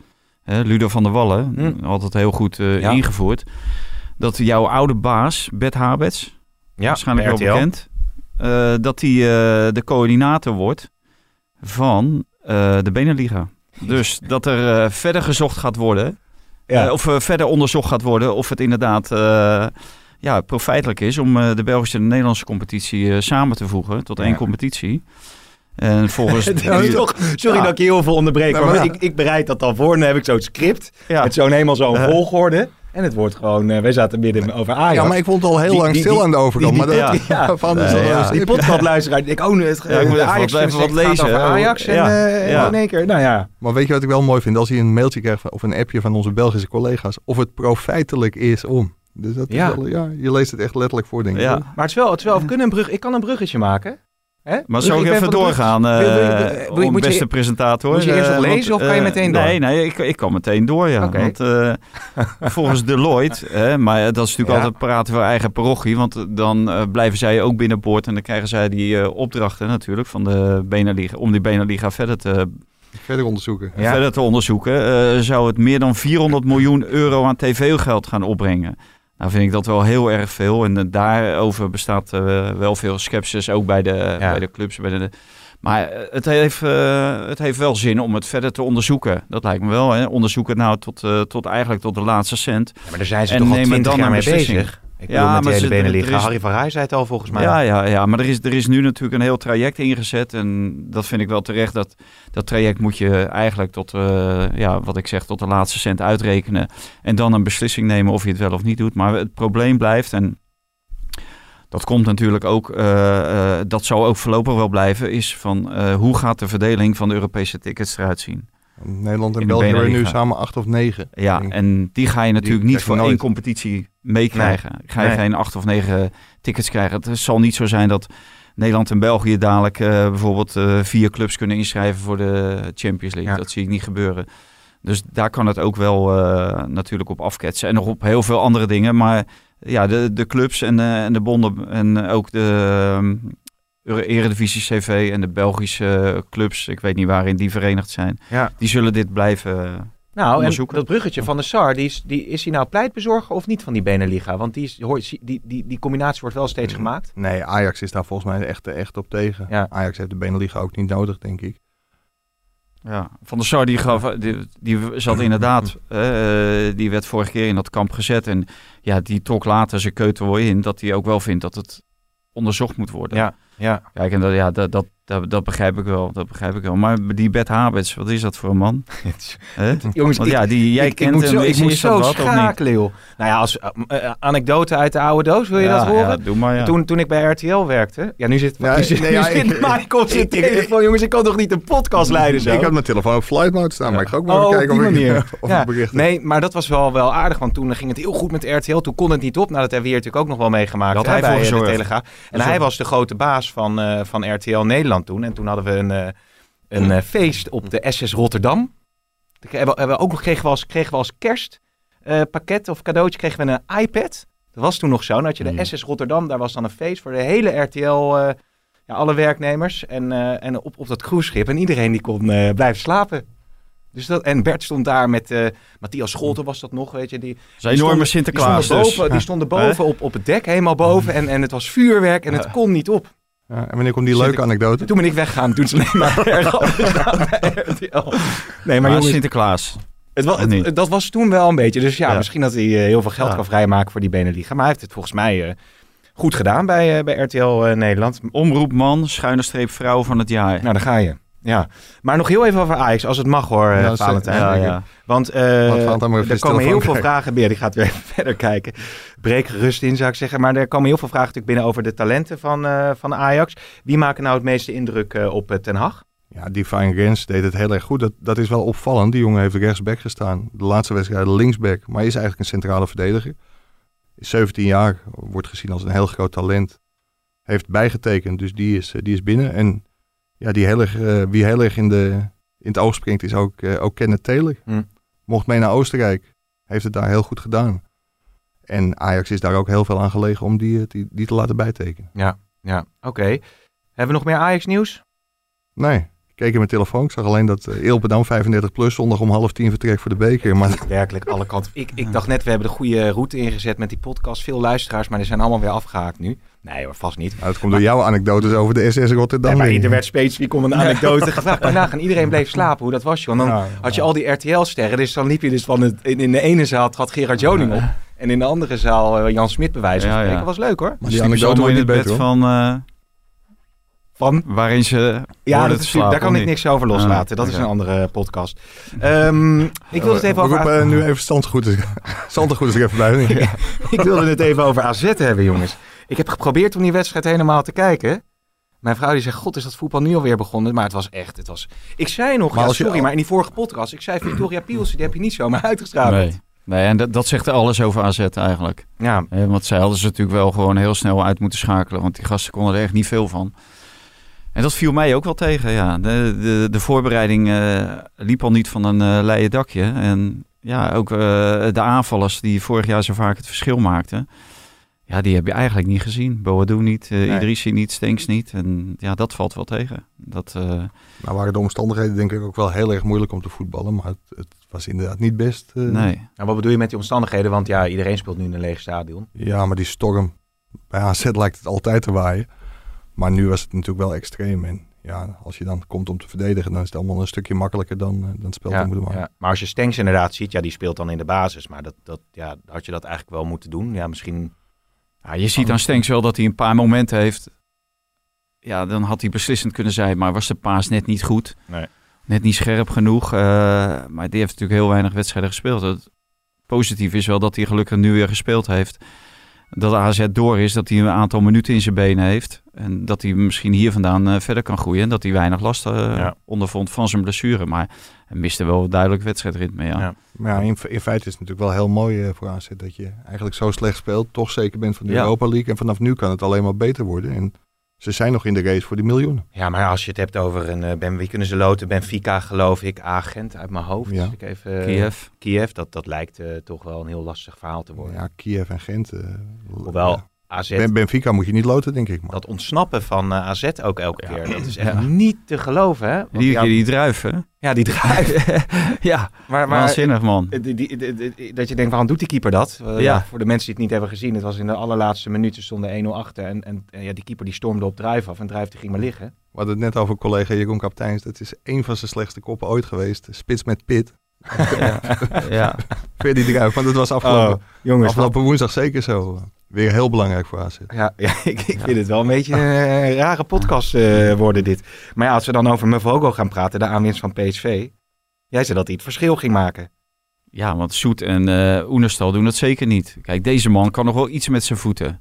Hè, Ludo van der Wallen. Hm. Altijd heel goed eh, Ja. ingevoerd. Dat jouw oude baas, Bert Habets, Ja, waarschijnlijk wel bekend, eh, dat hij eh, de coördinator wordt van de Beneliga. Dus dat er verder gezocht gaat worden, Ja. of verder onderzocht gaat worden of het inderdaad ja, profijtelijk is om de Belgische en de Nederlandse competitie samen te voegen tot één competitie. En volgens toch- sorry Ja. dat ik je heel veel onderbreek, maar, maar- ik, ik bereid dat dan voor. Dan heb ik zo'n script ja, met zo'n helemaal zo'n Eh. volgorde. En het wordt gewoon, eh, wij zaten midden over Ajax. Ja, maar ik vond het al heel Die- lang die- stil die- aan de overkant. die- maar dat, ja. van, ja. die podcastluisteraar, ik oh, nu het, Ja, ik moet even Ajax wat- even wat het gaat lezen, over. Ajax en, Ja. eh, Ja. in één keer, nou ja. Maar weet je wat ik wel mooi vind? Als hij een mailtje krijgt van- of een appje van onze Belgische collega's. Of het profijtelijk is om. Dus dat Ja. is wel, ja, je leest het echt letterlijk voor, denk ik. Maar het is wel, het is wel we kunnen een brug, ik kan een bruggetje maken. Hè? Maar zal ik even van de doorgaan? eh Wil- wil- wil- wil- om moet je- beste presentator. moet je eerst Eh, nog want, lezen of kan je eh, meteen door? Nee, nee ik, ik kan meteen door, ja. Want eh, volgens Deloitte, hè, maar dat is natuurlijk Ja. altijd praten voor eigen parochie, want dan eh, blijven zij ook binnenboord en dan krijgen zij die eh, opdrachten natuurlijk van de Beneliga, om die Beneliga verder te, Verder onderzoeken. Ja. verder te onderzoeken, eh, zou het meer dan 400 miljoen euro aan tv-geld gaan opbrengen. Nou vind ik dat wel heel erg veel. En eh, daarover bestaat eh, wel veel sceptisch, ook bij de, bij de clubs. Bij de, maar eh, het heeft, het heeft wel zin om het verder te onderzoeken. Dat lijkt me wel. Hè? Onderzoek het nou tot, tot eigenlijk tot de laatste cent. Ja, maar daar zijn ze En toch al neem twintig dan jaar mee bezig. Ik Ja, met maar die hele ze- Beneliga. is- Harry van Rij zei het al volgens mij. Ja, ja, ja, maar er is, er is nu natuurlijk een heel traject ingezet. En dat vind ik wel terecht. Dat, dat traject moet je eigenlijk tot, eh, ja, wat ik zeg, tot de laatste cent uitrekenen. En dan een beslissing nemen of je het wel of niet doet. Maar het probleem blijft, en dat komt natuurlijk ook, eh, eh, dat zal ook voorlopig wel blijven, is van hoe gaat de verdeling van de Europese tickets eruit zien? Nederland en België hebben nu samen acht of negen. Ja, en die ga je natuurlijk niet voor één competitie meekrijgen. Ga je Nee. geen acht of negen tickets krijgen. Het zal niet zo zijn dat Nederland en België dadelijk eh, bijvoorbeeld eh, vier clubs kunnen inschrijven voor de Champions League. Ja. Dat zie ik niet gebeuren. Dus daar kan het ook wel eh, natuurlijk op afketsen. En nog op heel veel andere dingen. Maar ja, de, de clubs en de, en de bonden en ook de Eredivisie CV en de Belgische clubs, ik weet niet waarin die verenigd zijn, Ja. die zullen dit blijven. Nou, en onderzoeken. dat bruggetje van de SAR, die is, die, is hij nou pleitbezorger of niet van die Beneliga? Want die, is, hoor, zie- die, die, die combinatie wordt wel steeds gemaakt. Nee, Ajax is daar volgens mij echt, echt op tegen. Ja. Ajax heeft de Beneliga ook niet nodig, denk ik. Ja, Van der Sar die, gaf, die, die zat inderdaad, eh, die werd vorige keer in dat kamp gezet. En ja, die trok later zijn keutel in dat hij ook wel vindt dat het onderzocht moet worden. Ja, ja. Kijk, en dat, ja, dat, dat, dat, dat begrijp ik wel. Dat begrijp ik wel. Maar die Bert Habets, wat is dat voor een man? Hè? Jongens, Want ik- ja, die, jij ik, kent ik moet hem. zo, ik moet zo schakelen, joh. Nou ja, als eh, eh, anekdote uit de oude doos, wil je Ja, dat horen? ja, doe maar, ja. Toen, toen ik bij RTL werkte, ja, nu zit, Ja, nu zit, nee, nu ja, zit ik- Michael op zijn ik- ik- telefoon. Jongens, ik kan toch niet een podcast leiden zo? Ik had mijn telefoon op flight mode staan, maar ik ga ook maar Oh, even kijken of ik, of Ja. bericht. Nee, maar dat was wel, wel aardig, want toen ging het heel goed met RTL. Toen kon het niet op. Nou, dat hebben we hier natuurlijk ook nog wel meegemaakt Dat hij bij voor de. Telegraaf. En hij was de grote baas van, eh, van RTL Nederland toen. En toen hadden we een, eh, een eh, feest op de SS Rotterdam. Toen hebben we, hebben we ook nog kregen we als, kregen we als kerstpakket of cadeautje kregen we een iPad. Dat was toen nog zo. Dan had je de. SS Rotterdam, daar was dan een feest voor de hele RTL, ja, alle werknemers. En, en op, op dat cruiseschip. En iedereen die kon blijven slapen. Dus dat, en Bert stond daar met eh, Matthias Scholten was dat nog, weet je. Die, een enorme stonden- Sinterklaas die stonden dus. boven, die stonden boven op, op het dek, helemaal boven. En, en het was vuurwerk en het kon niet op. Ja, en wanneer komt die leuke anekdote? Toen ben ik weggaan, toen ze alleen maar RTL. Nee, maar Maar jongens, Sinterklaas. het dat was toen wel een beetje. Dus ja, Ja. misschien dat hij eh, heel veel geld Ja. kan vrijmaken voor die Beneliga. Maar hij heeft het volgens mij eh, goed gedaan bij, eh, bij RTL Nederland. Omroepman, schuine streep vrouw van het jaar. Nou, daar ga je. Ja, maar nog heel even over Ajax, als het mag hoor, eh, Ja, Valentijn. ja, ja. Want eh, er komen heel veel vragen binnen. Ik ga het weer even verder kijken. Breek gerust in, zou ik zeggen. Maar er komen heel veel vragen natuurlijk binnen over de talenten van, eh, van Ajax. Wie maken nou het meeste indruk op Ten Hag? Ja, die Fine Gens deed het heel erg goed. Dat, dat is wel opvallend. Die jongen heeft rechtsback gestaan. De laatste wedstrijd linksback, maar is eigenlijk een centrale verdediger. Is 17 jaar, wordt gezien als een heel groot talent. Heeft bijgetekend, dus die is, die is binnen. En ja, die heel erg, eh, wie heel erg in, de, in het oog springt is ook, eh, ook Kenneth Taylor. Hm. Mocht mee naar Oostenrijk. Heeft het daar heel goed gedaan. En Ajax is daar ook heel veel aan gelegen om die, eh, die, die te laten bijtekenen. Ja, oké. Hebben we nog meer Ajax nieuws? Nee, ik keek in mijn telefoon. Ik zag alleen dat uh, Ilpendam 35 plus zondag om half tien vertrekt voor de beker. Maar Werkelijk alle kanten. Ik, ik dacht net, we hebben de goede route ingezet met die podcast. Veel luisteraars, maar die zijn allemaal weer afgehaakt nu. Nee hoor, vast niet. nou, het komt door jouw anekdotes over de SS Rotterdam. Nee, maar er werd specifiek om een anekdote gevraagd. Maar nagaan, iedereen bleef slapen. Hoe dat was, joh. En dan Ja, had je al die RTL-sterren. Dus dan liep je dus van het... In, in de ene zaal trad Gerard Joning op. En in de andere zaal eh, Jan Smit bij wijze van Ja, ja. spreken. Dat was leuk hoor. Maar die anekdote wordt in niet het beter bed hoor. van... eh, Van? waarin ze Ja, dat te is, slapen, daar kan ik niet? niks over loslaten. Dat is een andere podcast. Ehm, ik wilde het even We over... roepen, eh, nu even Zandgoed is, Zandgoed is er even bij. denk ik. ik wilde het even over AZ hebben, jongens. Ik heb geprobeerd om die wedstrijd helemaal te kijken. Mijn vrouw die zegt, god, is dat voetbal nu alweer begonnen? Maar het was echt, het was... Ik zei nog, Maar ja, sorry, maar in die vorige podcast, ik zei Victoria Pielsen, die heb je niet zomaar uitgestraald. Nee. nee, en dat, dat zegt alles over AZ eigenlijk. Ja, Eh, want zij hadden ze natuurlijk wel gewoon heel snel uit moeten schakelen. Want die gasten konden er echt niet veel van. En dat viel mij ook wel tegen, ja. De, de, de voorbereiding eh, liep al niet van een eh leien dakje. En ja, ook eh, de aanvallers die vorig jaar zo vaak het verschil maakten. Ja, die heb je eigenlijk niet gezien. Boadu niet, eh Nee. Idrissi niet, Stenks niet. En ja, dat valt wel tegen. Dat, eh, Nou waren de omstandigheden denk ik ook wel heel erg moeilijk om te voetballen. Maar het, het was inderdaad niet best. eh. nee. nou, wat bedoel je met die omstandigheden? Want ja, iedereen speelt nu in een leeg stadion. Ja, maar die storm. Bij AZ lijkt het altijd te waaien. Maar nu was het natuurlijk wel extreem. En ja, als je dan komt om te verdedigen, dan is het allemaal een stukje makkelijker dan, eh, dan het spel te Ja, moeten maken. ja. Maar als je Stenks inderdaad ziet, ja, die speelt dan in de basis. Maar dat, dat, ja, had je dat eigenlijk wel moeten doen? Ja, misschien... Ja, je ziet aan Stenks wel dat hij een paar momenten heeft. Ja, dan had hij beslissend kunnen zijn, maar was de paas net niet goed. Nee. Net niet scherp genoeg. eh, maar die heeft natuurlijk heel weinig wedstrijden gespeeld. Het positief is wel dat hij gelukkig nu weer gespeeld heeft. Dat AZ door is, dat hij een aantal minuten in zijn benen heeft. En dat hij misschien hier vandaan eh, verder kan groeien. En dat hij weinig last eh, Ja. ondervond van zijn blessure. Maar hij miste wel duidelijk wedstrijdritme, ja. Ja. Maar ja, in, in feite is het natuurlijk wel heel mooi eh, voor AZ dat je eigenlijk zo slecht speelt. Toch zeker bent van de Ja. Europa League. En vanaf nu kan het alleen maar beter worden. En Ze zijn nog in de race voor die miljoenen. Ja, maar als je het hebt over een uh, Ben, wie kunnen ze loten? Benfica, geloof ik, agent uit mijn hoofd. Ja. Dus ik even, Kiev. Kiev, dat, dat lijkt uh, toch wel een heel lastig verhaal te worden. Ja, Kiev en Gent. Uh, Hoewel ja. AZ, Ben, Benfica moet je niet loten, denk ik. Maar. dat ontsnappen van uh, AZ ook elke Ja. keer, dat is echt Ja. niet te geloven, hè? Want Die, die druiven. ja, die draait. ja, maar, maar waanzinnig man. eh, die, die, die- die- dat je denkt, waarom doet die keeper dat? Uh, Ja. ja, voor de mensen die het niet hebben gezien, het was in de allerlaatste minuten stonden 1-0 achter. En, en, en ja, die keeper die stormde op Druif af en Druif die ging maar liggen. We hadden het net over collega Jeroen Kapteins. Dat is een van zijn slechtste koppen ooit geweest. Spits met pit. Ja. ja. Weer die eruit. Want dat was afgelopen, Oh, jongens, afgelopen woensdag zeker zo. Weer heel belangrijk voor AZ. Ja, ja ik, ik vind het wel een beetje een rare podcast eh, worden dit. Maar ja, als we dan over Mavogo gaan praten, de aanwinst van PSV. Jij zei dat hij het verschil ging maken. Ja, want Soet en eh Oenerstal doen dat zeker niet. Kijk, deze man kan nog wel iets met zijn voeten.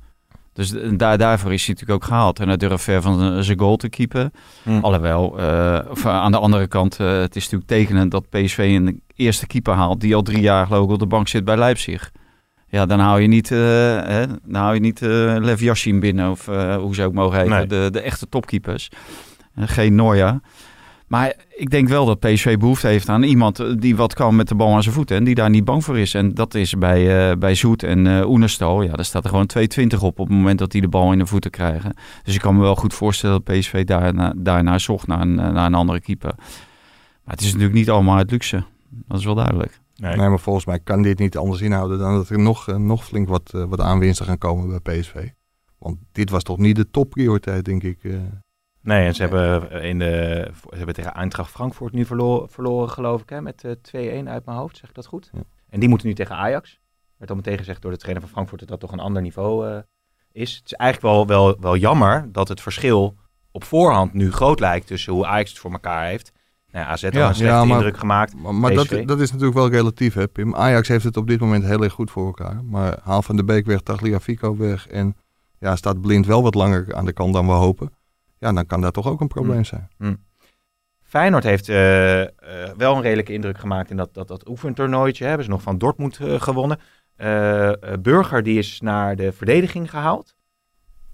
Dus daar, daarvoor is hij natuurlijk ook gehaald. En hij durft ver van zijn goal te keepen. Hm. Alhoewel, eh, of, aan de andere kant, eh, het is natuurlijk tekenend dat PSV een eerste keeper haalt... die al drie jaar geloof ik op de bank zit bij Leipzig. Ja, dan hou je niet, eh, hè, dan hou je niet Lev Yashin binnen, of hoe ze ook mogen heten. Nee. De, de echte topkeepers. Geen Neuer. Maar ik denk wel dat PSV behoefte heeft aan iemand eh, die wat kan met de bal aan zijn voeten. En die daar niet bang voor is. En dat is bij, eh, bij Zoet en eh Oenerstal. Ja, daar staat er gewoon 2,20 op op het moment dat die de bal in de voeten krijgen. Dus ik kan me wel goed voorstellen dat PSV daarna, daarnaar zocht naar een, naar een andere keeper. Maar het is natuurlijk niet allemaal uit luxe. Dat is wel duidelijk. Nee. Nee, maar volgens mij kan dit niet anders inhouden dan dat er nog, nog flink wat, wat aanwinsten gaan komen bij PSV. Want dit was toch niet de topprioriteit, denk ik. Eh. Nee, en ze hebben, eh, in de, ze hebben tegen Eintracht Frankfurt nu verloren, verloren geloof ik, hè, met eh, 2-1 uit mijn hoofd. Zeg ik dat goed? Ja. En die moeten nu tegen Ajax. Werd al meteen gezegd door de trainer van Frankfurt dat dat toch een ander niveau eh, is. Het is eigenlijk wel, wel, wel jammer dat het verschil op voorhand nu groot lijkt tussen hoe Ajax het voor elkaar heeft. Nou, AZ had Ja, een slechte ja, maar- indruk gemaakt. Maar, maar dat, dat is natuurlijk wel relatief, hè, Pim. Ajax heeft het op dit moment heel erg goed voor elkaar. Maar haal Van de Beek weg, Tagliafico weg en ja, staat Blind wel wat langer aan de kant dan we hopen. Ja, dan kan dat toch ook een probleem Hmm. zijn. Feyenoord heeft eh, eh, wel een redelijke indruk gemaakt in dat, dat, dat oefentoernooitje. Hebben ze nog van Dortmund eh, gewonnen. Burger die is naar de verdediging gehaald.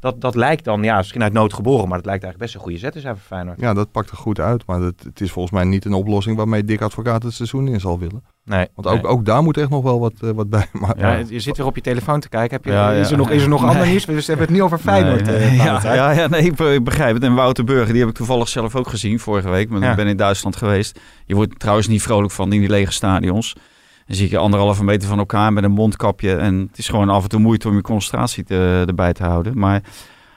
Dat, dat lijkt dan, ja, misschien uit nood geboren, maar dat lijkt eigenlijk best een goede zet te zijn voor Feyenoord. Ja, dat pakt er goed uit. Maar het, het is volgens mij niet een oplossing waarmee Dick Advocaat het seizoen in zal willen. Nee, Want ook, nee. ook daar moet echt nog wel wat, eh, wat bij. Maar, Ja, je zit weer op je telefoon te kijken. Heb je, Ja, ja. Is, er nog, is er nog ander Nee. nieuws? We hebben het niet over Feyenoord. Nee, eh, ja, ja, ja, nee, ik be- ik begrijp het. En Wouter Burger, die heb ik toevallig zelf ook gezien vorige week. Want Ja. ik ben in Duitsland geweest. Je wordt trouwens niet vrolijk van in die lege stadions. Dan zie je anderhalve meter van elkaar met een mondkapje. En het is gewoon af en toe moeite om je concentratie te, erbij te houden. Maar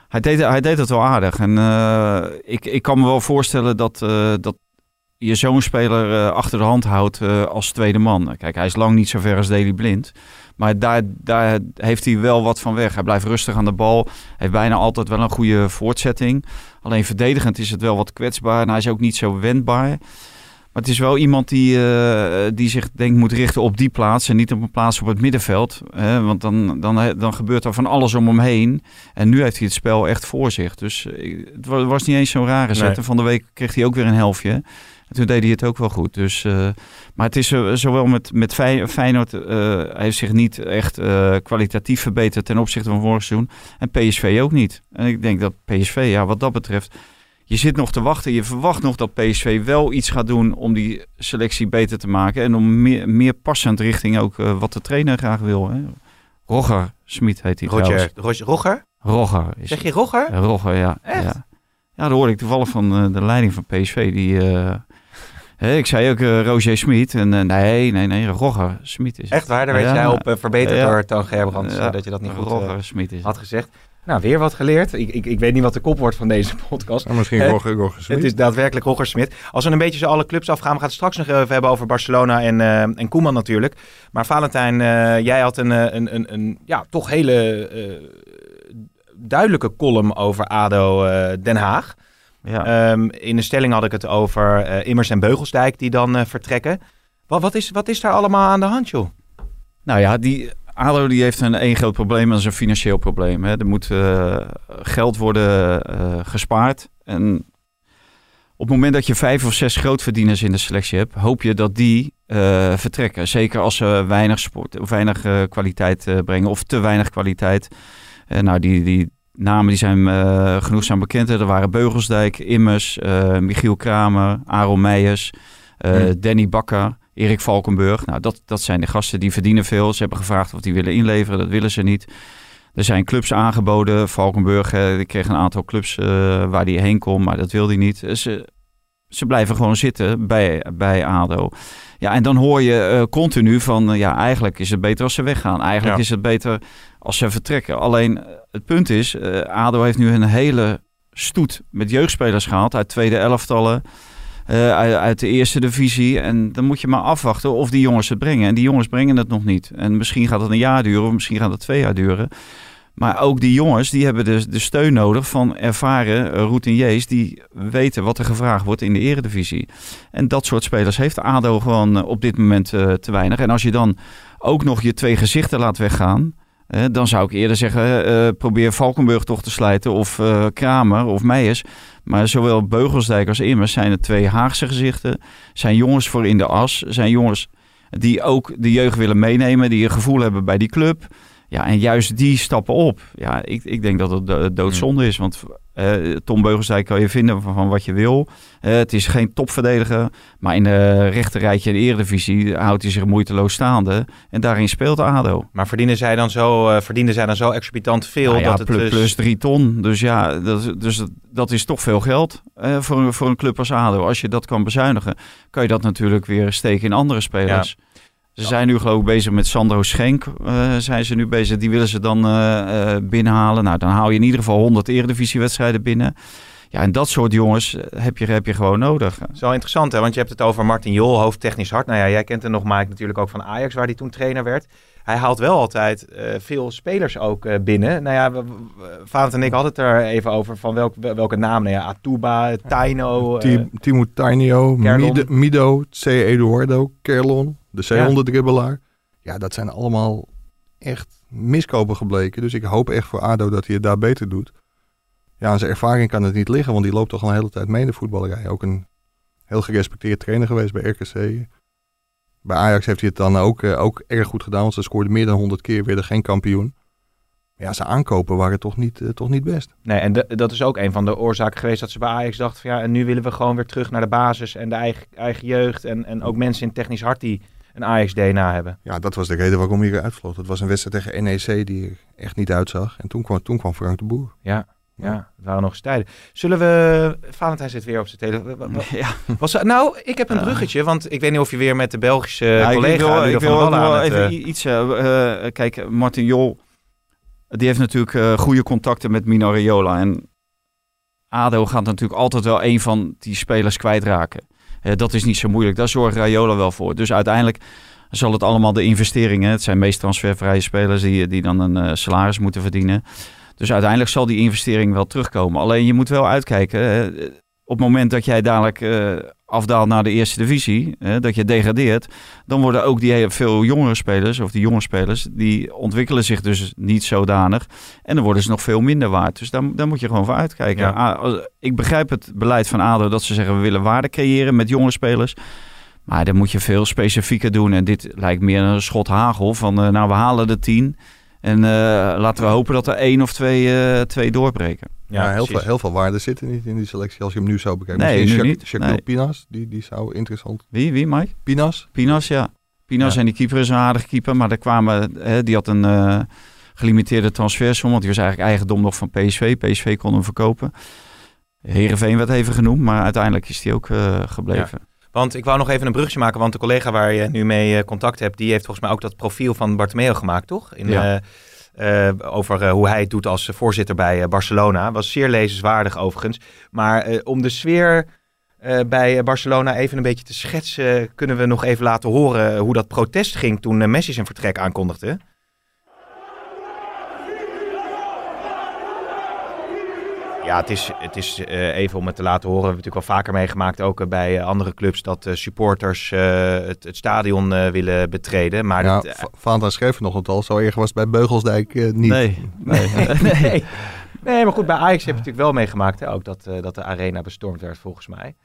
hij deed, hij deed het wel aardig. En eh, ik, ik kan me wel voorstellen dat, eh, dat je zo'n speler eh, achter de hand houdt als tweede man. Kijk, hij is lang niet zo ver als Daley Blind. Maar daar, daar heeft hij wel wat van weg. Hij blijft rustig aan de bal. Heeft bijna altijd wel een goede voortzetting. Alleen verdedigend is het wel wat kwetsbaar. En hij is ook niet zo wendbaar. Maar het is wel iemand die, eh, die zich denk moet richten op die plaats. En niet op een plaats op het middenveld. Hè? Want dan, dan, dan gebeurt er van alles om hem heen. En nu heeft hij het spel echt voor zich. Dus eh, het wa- was niet eens zo'n rare zet. Nee. En van de week kreeg hij ook weer een helftje. En toen deed hij het ook wel goed. Dus, eh, maar het is zowel met, met Fey- Feyenoord, hij heeft zich niet echt kwalitatief verbeterd ten opzichte van vorig seizoen. En PSV ook niet. En ik denk dat PSV, ja, wat dat betreft, je zit nog te wachten. Je verwacht nog dat PSV wel iets gaat doen om die selectie beter te maken. En om meer, meer passend richting ook eh, wat de trainer graag wil. Hè. Rogger Smit heet hij trouwens. Roger, Roger, Rogger? Rogger. Is Zeg je Rogger? ja, Rogger, ja. Echt? Ja. ja, dat hoorde ik toevallig van eh, de leiding van PSV. Die, eh, ik zei ook Roger Smit. En nee, nee, nee, Rogger Smit is. Echt waar? Daar werd Ja. jij op verbeterd Ja. door Toon Gerbrands, dat je dat niet goed eh, Rogger Smit is had gezegd. Nou, weer wat geleerd. Ik, ik, ik weet niet wat de kop wordt van deze podcast. Misschien Eh, Roger, Roger Smit. Het is daadwerkelijk Roger Smit. Als we een beetje zo alle clubs afgaan, we gaan het straks nog even hebben over Barcelona en, eh, en Koeman natuurlijk. Maar Valentijn, eh, jij had een, een, een, een ja, toch hele eh, duidelijke column over ADO Den Haag. Ja. Ehm, in de stelling had ik het over eh, Immers en Beugelsdijk die dan eh, vertrekken. Wat, wat, is, wat is daar allemaal aan de hand, joh? Nou ja, die ADO die heeft een één groot probleem, dat is een financieel probleem. Hè. Er moet eh, geld worden eh, gespaard. En op het moment dat je vijf of zes grootverdieners in de selectie hebt, hoop je dat die eh, vertrekken. Zeker als ze weinig, sport, of weinig kwaliteit brengen of te weinig kwaliteit. Nou, die, die, namen die zijn genoegzaam bekend. Er waren Beugelsdijk, Immers, Michiel Kramer, Aaron Meijers. Danny Bakker, Erik Valkenburg. Nou, dat, dat zijn de gasten die verdienen veel. Ze hebben gevraagd of die willen inleveren. Dat willen ze niet. Er zijn clubs aangeboden. Valkenburg uh, kreeg een aantal clubs waar hij heen kon, maar dat wilde hij niet. Ze, ze blijven gewoon zitten bij, bij ADO. Ja, en dan hoor je continu van, ja, eigenlijk is het beter als ze weggaan. Eigenlijk is het beter als ze vertrekken. Alleen het punt is, ADO heeft nu een hele stoet met jeugdspelers gehaald uit tweede elftallen. Uh, uit, uit, de eerste divisie. En dan moet je maar afwachten of die jongens het brengen. En die jongens brengen het nog niet. En misschien gaat het een jaar duren, of misschien gaat het twee jaar duren. Maar ook die jongens, die hebben de, de steun nodig van ervaren routiniers die weten wat er gevraagd wordt in de eredivisie. En dat soort spelers heeft ADO gewoon op dit moment uh, te weinig. En als je dan ook nog je twee gezichten laat weggaan, dan zou ik eerder zeggen, uh, probeer Valkenburg toch te slijten of uh, Kramer of Meijers. Maar zowel Beugelsdijk als Immers zijn er twee Haagse gezichten. Zijn jongens voor in de as. Zijn jongens die ook de jeugd willen meenemen. Die een gevoel hebben bij die club. Ja, en juist die stappen op. Ja, ik, ik denk dat het doodzonde is. Want uh, Tom Beugelsdijk kan je vinden van, van wat je wil. Uh, het is geen topverdediger. Maar in de rechterrijtje in de Eredivisie houdt hij zich moeiteloos staande. En daarin speelt ADO. Maar verdienen zij dan zo, uh, verdienen zij dan zo exorbitant veel? Nou ja, dat het plus, plus drie ton. Dus ja, dat, dus dat is toch veel geld voor, voor een club als ADO. Als je dat kan bezuinigen, kan je dat natuurlijk weer steken in andere spelers. Ja. Ze zijn nu geloof ik bezig met Sandro Schenk. Uh, zijn ze nu bezig. Die willen ze dan uh, uh, binnenhalen. Nou, dan hou je in ieder geval 100 eredivisiewedstrijden binnen. Ja, en dat soort jongens heb je, heb je gewoon nodig. Wel interessant, hè? want je hebt het over Martin Jol, hoofdtechnisch hart. Nou ja, jij kent hem nog, Mike, natuurlijk ook van Ajax, waar hij toen trainer werd. Hij haalt wel altijd veel spelers ook binnen. Nou ja, Vaant en ik hadden het er even over van welk, welke naam. Nou ja, Atuba, Taino. Timo Tainio, Mido, C. Eduardo, Kerlon. De C100-dribbelaar. Ja. ja, dat zijn allemaal echt miskopen gebleken. Dus ik hoop echt voor ADO dat hij het daar beter doet. Ja, aan zijn ervaring kan het niet liggen, want die loopt toch al een hele tijd mee in de voetballerij. Ook een heel gerespecteerd trainer geweest bij RKC. Bij Ajax heeft hij het dan ook, uh, ook erg goed gedaan, want ze scoorden meer dan 100 keer, werden geen kampioen. Ja, zijn aankopen waren toch niet, uh, toch niet best. Nee, en dat is ook een van de oorzaken geweest dat ze bij Ajax dachten van ja, en nu willen we gewoon weer terug naar de basis en de eigen, eigen jeugd en, en ook mensen in technisch hart die een Ajax-DNA hebben. Ja, dat was de reden waarom hij eruit vloog. Het was een wedstrijd tegen NEC die er echt niet uitzag. En toen kwam, toen kwam Frank de Boer. Ja, ja, het waren nog eens tijden. Zullen we... Valentijn zit weer op zijn telefoon. Ja. Was, nou, ik heb een bruggetje, want ik weet niet of je weer met de Belgische ja, collega... Ik wil, ik wil even uh... iets... Uh, kijk, Martin Jol, die heeft natuurlijk uh, goede contacten met Mino Raiola. En ADO gaat natuurlijk altijd wel een van die spelers kwijtraken. Dat is niet zo moeilijk. Daar zorgt Raiola wel voor. Dus uiteindelijk zal het allemaal de investeringen. Het zijn meest transfervrije spelers die, die dan een salaris moeten verdienen. Dus uiteindelijk zal die investering wel terugkomen. Alleen je moet wel uitkijken. op het moment dat jij dadelijk uh, afdaalt naar de eerste divisie, hè, dat je degradeert, dan worden ook die heel veel jongere spelers, of die jonge spelers, die ontwikkelen zich dus niet zodanig. En dan worden ze nog veel minder waard. Dus daar, daar moet je gewoon voor uitkijken. Ja. Ik begrijp het beleid van ADO dat ze zeggen we willen waarde creëren met jonge spelers. Maar dan moet je veel specifieker doen. En dit lijkt meer een schot hagel van uh, nou we halen de tien. En uh, laten we hopen dat er één of twee, uh, twee doorbreken. Ja, heel, veel, heel veel waarde zitten niet in die selectie als je hem nu zou bekijken. Nee, nu niet. Shaquille nee. Pinas, die, die zou interessant... Wie, wie Mike? Pinas. Pinas, ja. Pinas ja. en die keeper is een aardige keeper, maar daar kwamen, hè, die had een uh, gelimiteerde transfersom, want die was eigenlijk eigendom nog van PSV. PSV kon hem verkopen. Herenveen werd even genoemd, maar uiteindelijk is die ook uh, gebleven. Ja. Want ik wou nog even een brugje maken, want de collega waar je nu mee contact hebt, die heeft volgens mij ook dat profiel van Bartomeo gemaakt, toch? In, ja. Uh, over uh, hoe hij het doet als voorzitter bij uh, Barcelona. Was zeer lezenswaardig overigens. Maar om de sfeer bij Barcelona even een beetje te schetsen, kunnen we nog even laten horen hoe dat protest ging toen Messi zijn vertrek aankondigde. Ja, het is, het is uh, even om het te laten horen. We hebben natuurlijk wel vaker meegemaakt, ook uh, bij uh, andere clubs, dat supporters het, het, stadion willen betreden. Maar ja, Fanta schreef nog al, zo erg was het bij Beugelsdijk niet. Nee, nee, nee. nee. maar goed, bij Ajax heb je natuurlijk wel meegemaakt, hè, ook dat, dat de arena bestormd werd, volgens mij.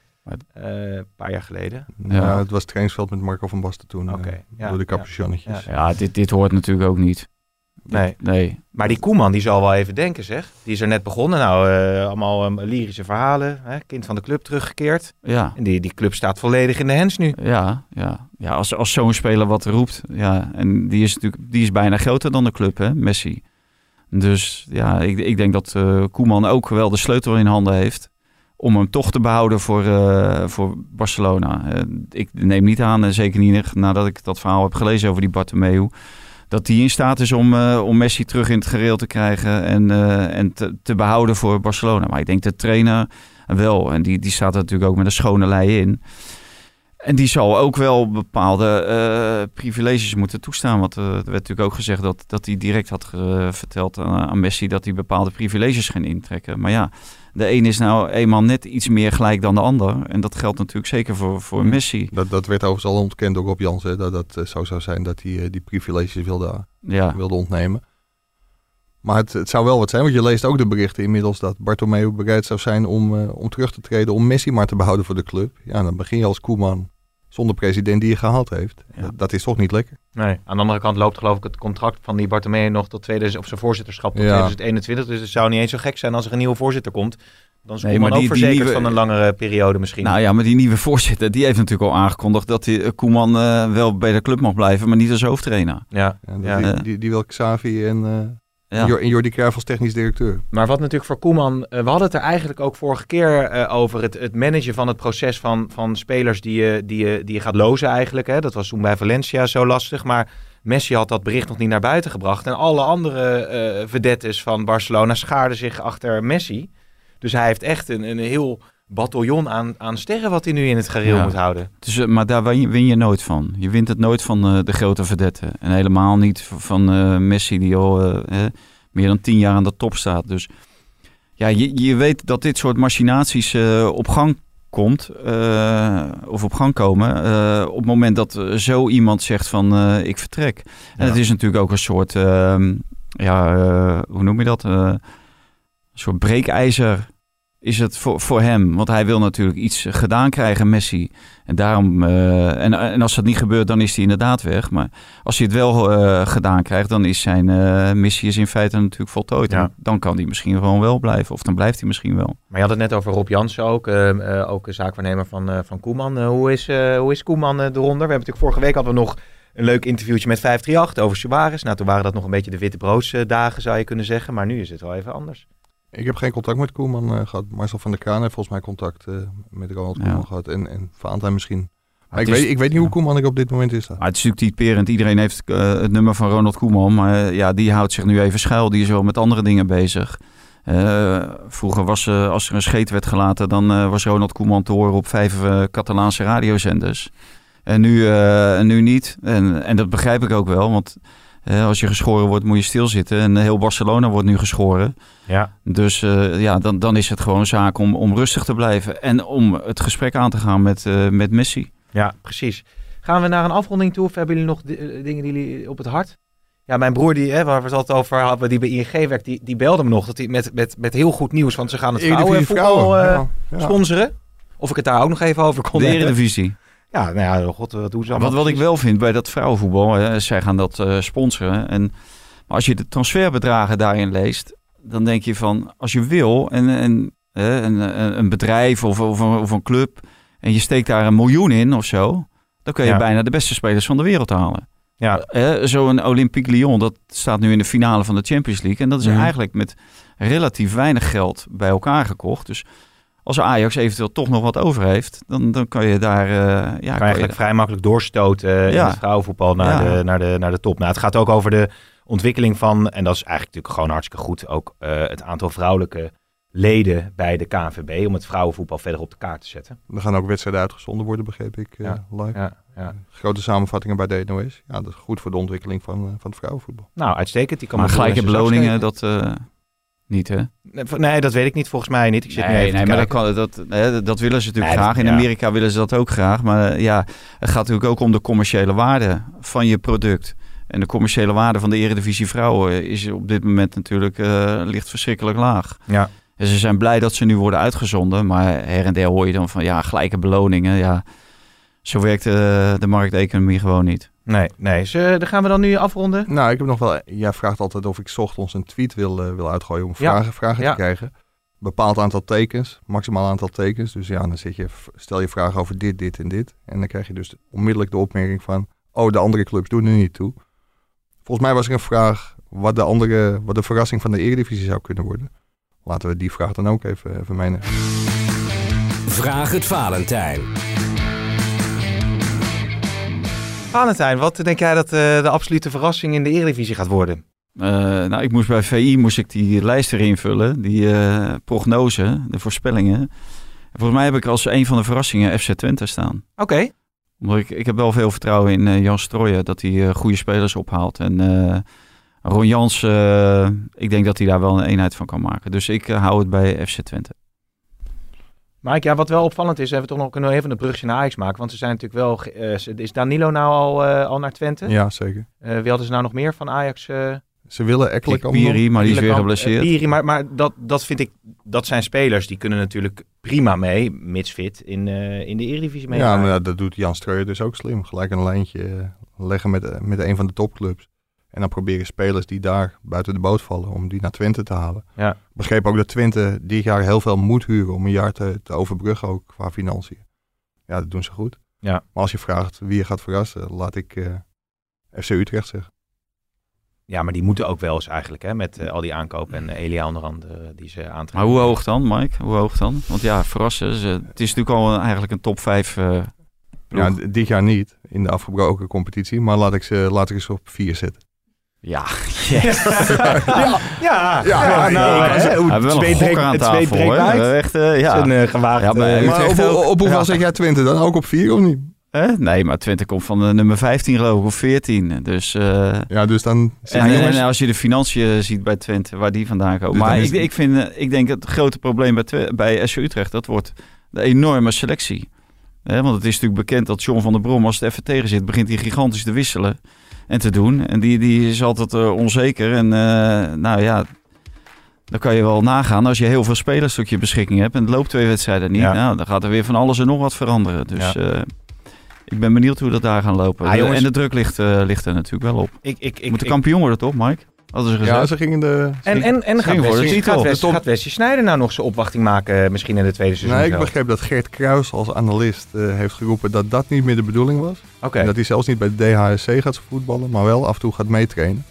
een paar jaar geleden. Ja, ja, het was het trainingsveld met Marco van Basten toen, okay, ja, door de capuchonnetjes. Ja, ja, dit, dit hoort natuurlijk ook niet. Nee. Nee. Maar die Koeman, die zal wel even denken, zeg. Die is er net begonnen. Nou, eh, allemaal um, lyrische verhalen. Hè? Kind van de club teruggekeerd. Ja. En die, die club staat volledig in de hens nu. Ja, ja. ja als, als zo'n speler wat roept. Ja, en die is natuurlijk die is bijna groter dan de club, hè, Messi. Dus ja, ik, ik denk dat uh, Koeman ook wel de sleutel in handen heeft. Om hem toch te behouden voor, uh, voor Barcelona. Ik neem niet aan, en zeker niet nadat ik dat verhaal heb gelezen over die Bartomeu dat hij in staat is om, uh, om Messi terug in het gereel te krijgen en, uh, en te, te, behouden voor Barcelona. Maar ik denk de trainer wel. En die, die staat er natuurlijk ook met een schone lei in. En die zal ook wel bepaalde uh, privileges moeten toestaan. Want er werd natuurlijk ook gezegd dat, dat hij direct had verteld aan, aan, Messi dat hij bepaalde privileges ging intrekken. Maar ja, de een is nou eenmaal net iets meer gelijk dan de ander. En dat geldt natuurlijk zeker voor, voor Messi. Dat, dat werd overigens al ontkend door Rob Jansen. Dat dat uh, zo zou zijn dat hij uh, die privileges wilde, ja. wilde ontnemen. Maar het, het, zou wel wat zijn, want je leest ook de berichten inmiddels dat Bartomeu bereid zou zijn om, uh, om terug te treden, om Messi maar te behouden voor de club. Ja, dan begin je als Koeman zonder president die je gehaald heeft. Ja. Dat, dat, is toch niet lekker. Nee, aan de andere kant loopt geloof ik het contract van die Bartomeu nog tot 2000, of zijn voorzitterschap tot ja. 2021. Dus het zou niet eens zo gek zijn als er een nieuwe voorzitter komt. Dan is nee, maar ook die, verzekerd die nieuwe, van een langere periode misschien. Nou ja, maar die nieuwe voorzitter, die heeft natuurlijk al aangekondigd dat die, Koeman uh, wel bij de club mag blijven, maar niet als hoofdtrainer. Ja, ja, die, die, die, wil Xavi en, uh, ja. en Jordi Cruijff als technisch directeur. Maar wat natuurlijk voor Koeman, uh, we hadden het er eigenlijk ook vorige keer over het, het managen van het proces van, van spelers die je, die, je, die je gaat lozen eigenlijk. Hè. Dat was toen bij Valencia zo lastig, maar Messi had dat bericht nog niet naar buiten gebracht. En alle andere uh, vedettes van Barcelona schaarden zich achter Messi. Dus hij heeft echt een, een heel bataljon aan, aan sterren wat hij nu in het gareel ja. moet houden. Dus, maar daar win je, win je, nooit van. Je wint het nooit van uh, de grote verdetten. En helemaal niet van uh, Messi die al uh, meer dan tien jaar aan de top staat. Dus ja, je, je weet dat dit soort machinaties op gang komt. of op gang komen. op het moment dat zo iemand zegt van ik vertrek. En het is natuurlijk ook een soort, ehm, ja, hoe noem je dat? een soort breekijzer is het voor, voor hem. Want hij wil natuurlijk iets gedaan krijgen, Messi. En daarom, uh, en, en als dat niet gebeurt, dan is hij inderdaad weg. Maar als hij het wel uh, gedaan krijgt, dan is zijn uh, missie is in feite natuurlijk voltooid. Ja. Dan kan hij misschien gewoon wel blijven. Of dan blijft hij misschien wel. Maar je had het net over Rob Jansen ook. ook een zaakwaarnemer van, van Koeman. hoe, is, hoe is Koeman eronder? We hebben natuurlijk vorige week hadden we nog een leuk interviewtje met 538 over Suarez. Nou, toen waren dat nog een beetje de witte broodsdagen, zou je kunnen zeggen. Maar nu is het wel even anders. Ik heb geen contact met Koeman uh, gehad. Marcel van der Kraan heeft volgens mij contact uh, met Ronald Koeman ja. gehad. En, en Valentijn misschien. Maar ik, is, weet, ik weet niet hoe Koeman ik op dit moment is. Maar het is natuurlijk typerend. Iedereen heeft uh, het nummer van Ronald Koeman. Maar ja, die houdt zich nu even schuil. Die is wel met andere dingen bezig. vroeger was als er een scheet werd gelaten... dan was Ronald Koeman te horen op vijf Catalaanse radiozenders. En nu, nu niet. En, en dat begrijp ik ook wel, want... Uh, als je geschoren wordt, moet je stilzitten. En heel Barcelona wordt nu geschoren. Ja. Dus uh, ja, dan, dan is het gewoon zaak om, om rustig te blijven. En om het gesprek aan te gaan met, uh, met Messi. Ja, precies. Gaan we naar een afronding toe? Of hebben jullie nog dingen die jullie op het hart? Ja, mijn broer, die, hè, waar we het altijd over hadden, die bij ING werkt, die, die belde me nog dat hij met, met, met heel goed nieuws. Want ze gaan het vrouwenvoetbal ja, ja. sponsoren. Of ik het daar ook nog even over kon De Eredivisie. Ja, nou ja, god, wat doen ze Wat, wat ik wel vind bij dat vrouwenvoetbal, hè, zij gaan dat uh, sponsoren. En, maar als je de transferbedragen daarin leest, dan denk je van, als je wil en, en uh, een, een bedrijf of, of, of, een club en je steekt daar een miljoen in of zo, dan kun je ja. bijna de beste spelers van de wereld halen. Ja. Uh, Zo'n Olympique Lyon, dat staat nu in de finale van de Champions League. En dat is mm. eigenlijk met relatief weinig geld bij elkaar gekocht. Dus als Ajax eventueel toch nog wat over heeft, dan, dan kan je daar... Uh, ja, kan eigenlijk je... vrij makkelijk doorstoten ja. in het vrouwenvoetbal naar, ja. de, naar, de, naar de top. Nou, het gaat ook over de ontwikkeling van, en dat is eigenlijk natuurlijk gewoon hartstikke goed, ook uh, het aantal vrouwelijke leden bij de KNVB om het vrouwenvoetbal verder op de kaart te zetten. Er gaan ook wedstrijden uitgezonden worden, begreep ik, uh, ja. live. Ja, ja. Grote samenvattingen bij de NOS. Ja, dat is goed voor de ontwikkeling van, van het vrouwenvoetbal. Nou, uitstekend. Die kan maar gelijke beloningen, dat... Niet, hè? Nee, dat weet ik niet. Volgens mij niet. Ik zit nee, even nee, maar dat, kan, dat, hè, dat willen ze natuurlijk nee, graag. In ja. Amerika willen ze dat ook graag. Maar ja, het gaat natuurlijk ook om de commerciële waarde van je product. En de commerciële waarde van de Eredivisie Vrouwen is op dit moment natuurlijk uh, ligt verschrikkelijk laag. Ja. En ze zijn blij dat ze nu worden uitgezonden. Maar her en der hoor je dan van ja, gelijke beloningen. Ja, zo werkt uh, de markteconomie gewoon niet. Nee, nee. Ze, dan gaan we dan nu afronden. Nou, ik heb nog wel... Jij vraagt altijd of ik ochtends een tweet wil, eh, wil uitgooien om Ja. vragen, vragen Ja. te krijgen. Bepaald aantal tekens, maximaal aantal tekens. Dus ja, dan zit je, stel je vragen over dit, dit en dit. En dan krijg je dus onmiddellijk de opmerking van... Oh, de andere clubs doen er niet toe. Volgens mij was er een vraag wat de, andere, wat de verrassing van de Eredivisie zou kunnen worden. Laten we die vraag dan ook even, even meenemen. Vraag het Valentijn. Valentijn, wat denk jij dat eh, de absolute verrassing in de Eredivisie gaat worden? Eh, nou, ik moest bij VI moest ik die lijst erin invullen, die eh, prognose, de voorspellingen. En volgens mij heb ik als een van de verrassingen FC Twente staan. Oké. Omdat ik, ik heb wel veel vertrouwen in eh, Jan Strooijen, dat hij goede spelers ophaalt. En Ron Jans, ik denk dat hij daar wel een eenheid van kan maken. Dus ik hou het bij FC Twente. Mike, ja, wat wel opvallend is, hebben we toch nog kunnen even een brugje naar Ajax maken. Want ze zijn natuurlijk wel. eh, is Danilo nou al, eh, al naar Twente? Ja, zeker. Eh, wie hadden ze nou nog meer van Ajax? eh Ze willen allemaal. Piri, maar die is weer geblesseerd. Piri, maar maar dat, dat vind ik. Dat zijn spelers die kunnen natuurlijk prima mee, mits fit, in, eh, in de Eredivisie mee. Ja, maar dat doet Jan Streuer dus ook slim. Gelijk een lijntje leggen met, met een van de topclubs. En dan proberen spelers die daar buiten de boot vallen, om die naar Twente te halen. Ja. Begreep ook dat Twente dit jaar heel veel moet huren om een jaar te, te overbruggen, ook qua financiën. Ja, dat doen ze goed. Ja. Maar als je vraagt wie je gaat verrassen, laat ik eh, FC Utrecht zeggen. Ja, maar die moeten ook wel eens eigenlijk, hè, met eh, al die aankopen en eh, Elia onder andere die ze aantrekken. Maar hoe hoog dan, Mike? Hoe hoog dan? Want ja, verrassen. ze- het is natuurlijk al een- eigenlijk een top 5 eh Ja, dit jaar niet in de afgebroken competitie, maar laat ik ze, laat ik ze op vier zetten. Ja, ja, ja, Ja, nou, we wel twee een aan tafel, hoor. Eh, Echt, eh, ja. is een eh, gewaagd. Ja, maar eh, Maar op, ook. op hoeveel Ja. zet jij Twente dan? Ook op vier of niet? Hè? Nee, maar Twente komt van de nummer 15 geloof ik, of 14. Dus, eh, Ja, dus dan... en, jongens. en als je de financiën ziet bij Twente, waar die vandaan komen. Dus Maar ik, ik, vind, eh, ik denk het grote probleem bij, bij SC Utrecht, dat wordt de enorme selectie. Hè, want het is natuurlijk bekend dat John van der Brom, als het even tegen zit, begint hij gigantisch te wisselen en te doen. En die, die is altijd eh, onzeker. En eh, nou ja, dan kan je wel nagaan als je heel veel spelers tot je beschikking hebt en het loopt twee wedstrijden niet. Ja. Nou, dan gaat er weer van alles en nog wat veranderen. Dus Ja. eh, ik ben benieuwd hoe dat daar gaan lopen. Ah, en de druk ligt, ligt er natuurlijk wel op. Ik, ik, ik, Moet de kampioen worden toch, Mike? Hadden ze gezegd. Ja, ze gingen de... En, en, en gaat, Ging voor de Wesley, gaat, gaat Wesley Sneijder nou nog zijn opwachting maken, eh, misschien in de tweede seizoen? Nee, ik begreep dat Gert Kruis als analist eh, heeft geroepen dat dat niet meer de bedoeling was. Oké, En dat hij zelfs niet bij de DHSC gaat voetballen, maar wel af en toe gaat meetrainen.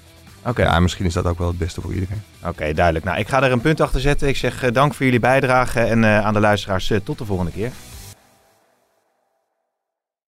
oké. Ja, misschien is dat ook wel het beste voor iedereen. Oké, duidelijk. Nou, ik ga er een punt achter zetten. Ik zeg eh, dank voor jullie bijdrage en eh, aan de luisteraars tot de volgende keer.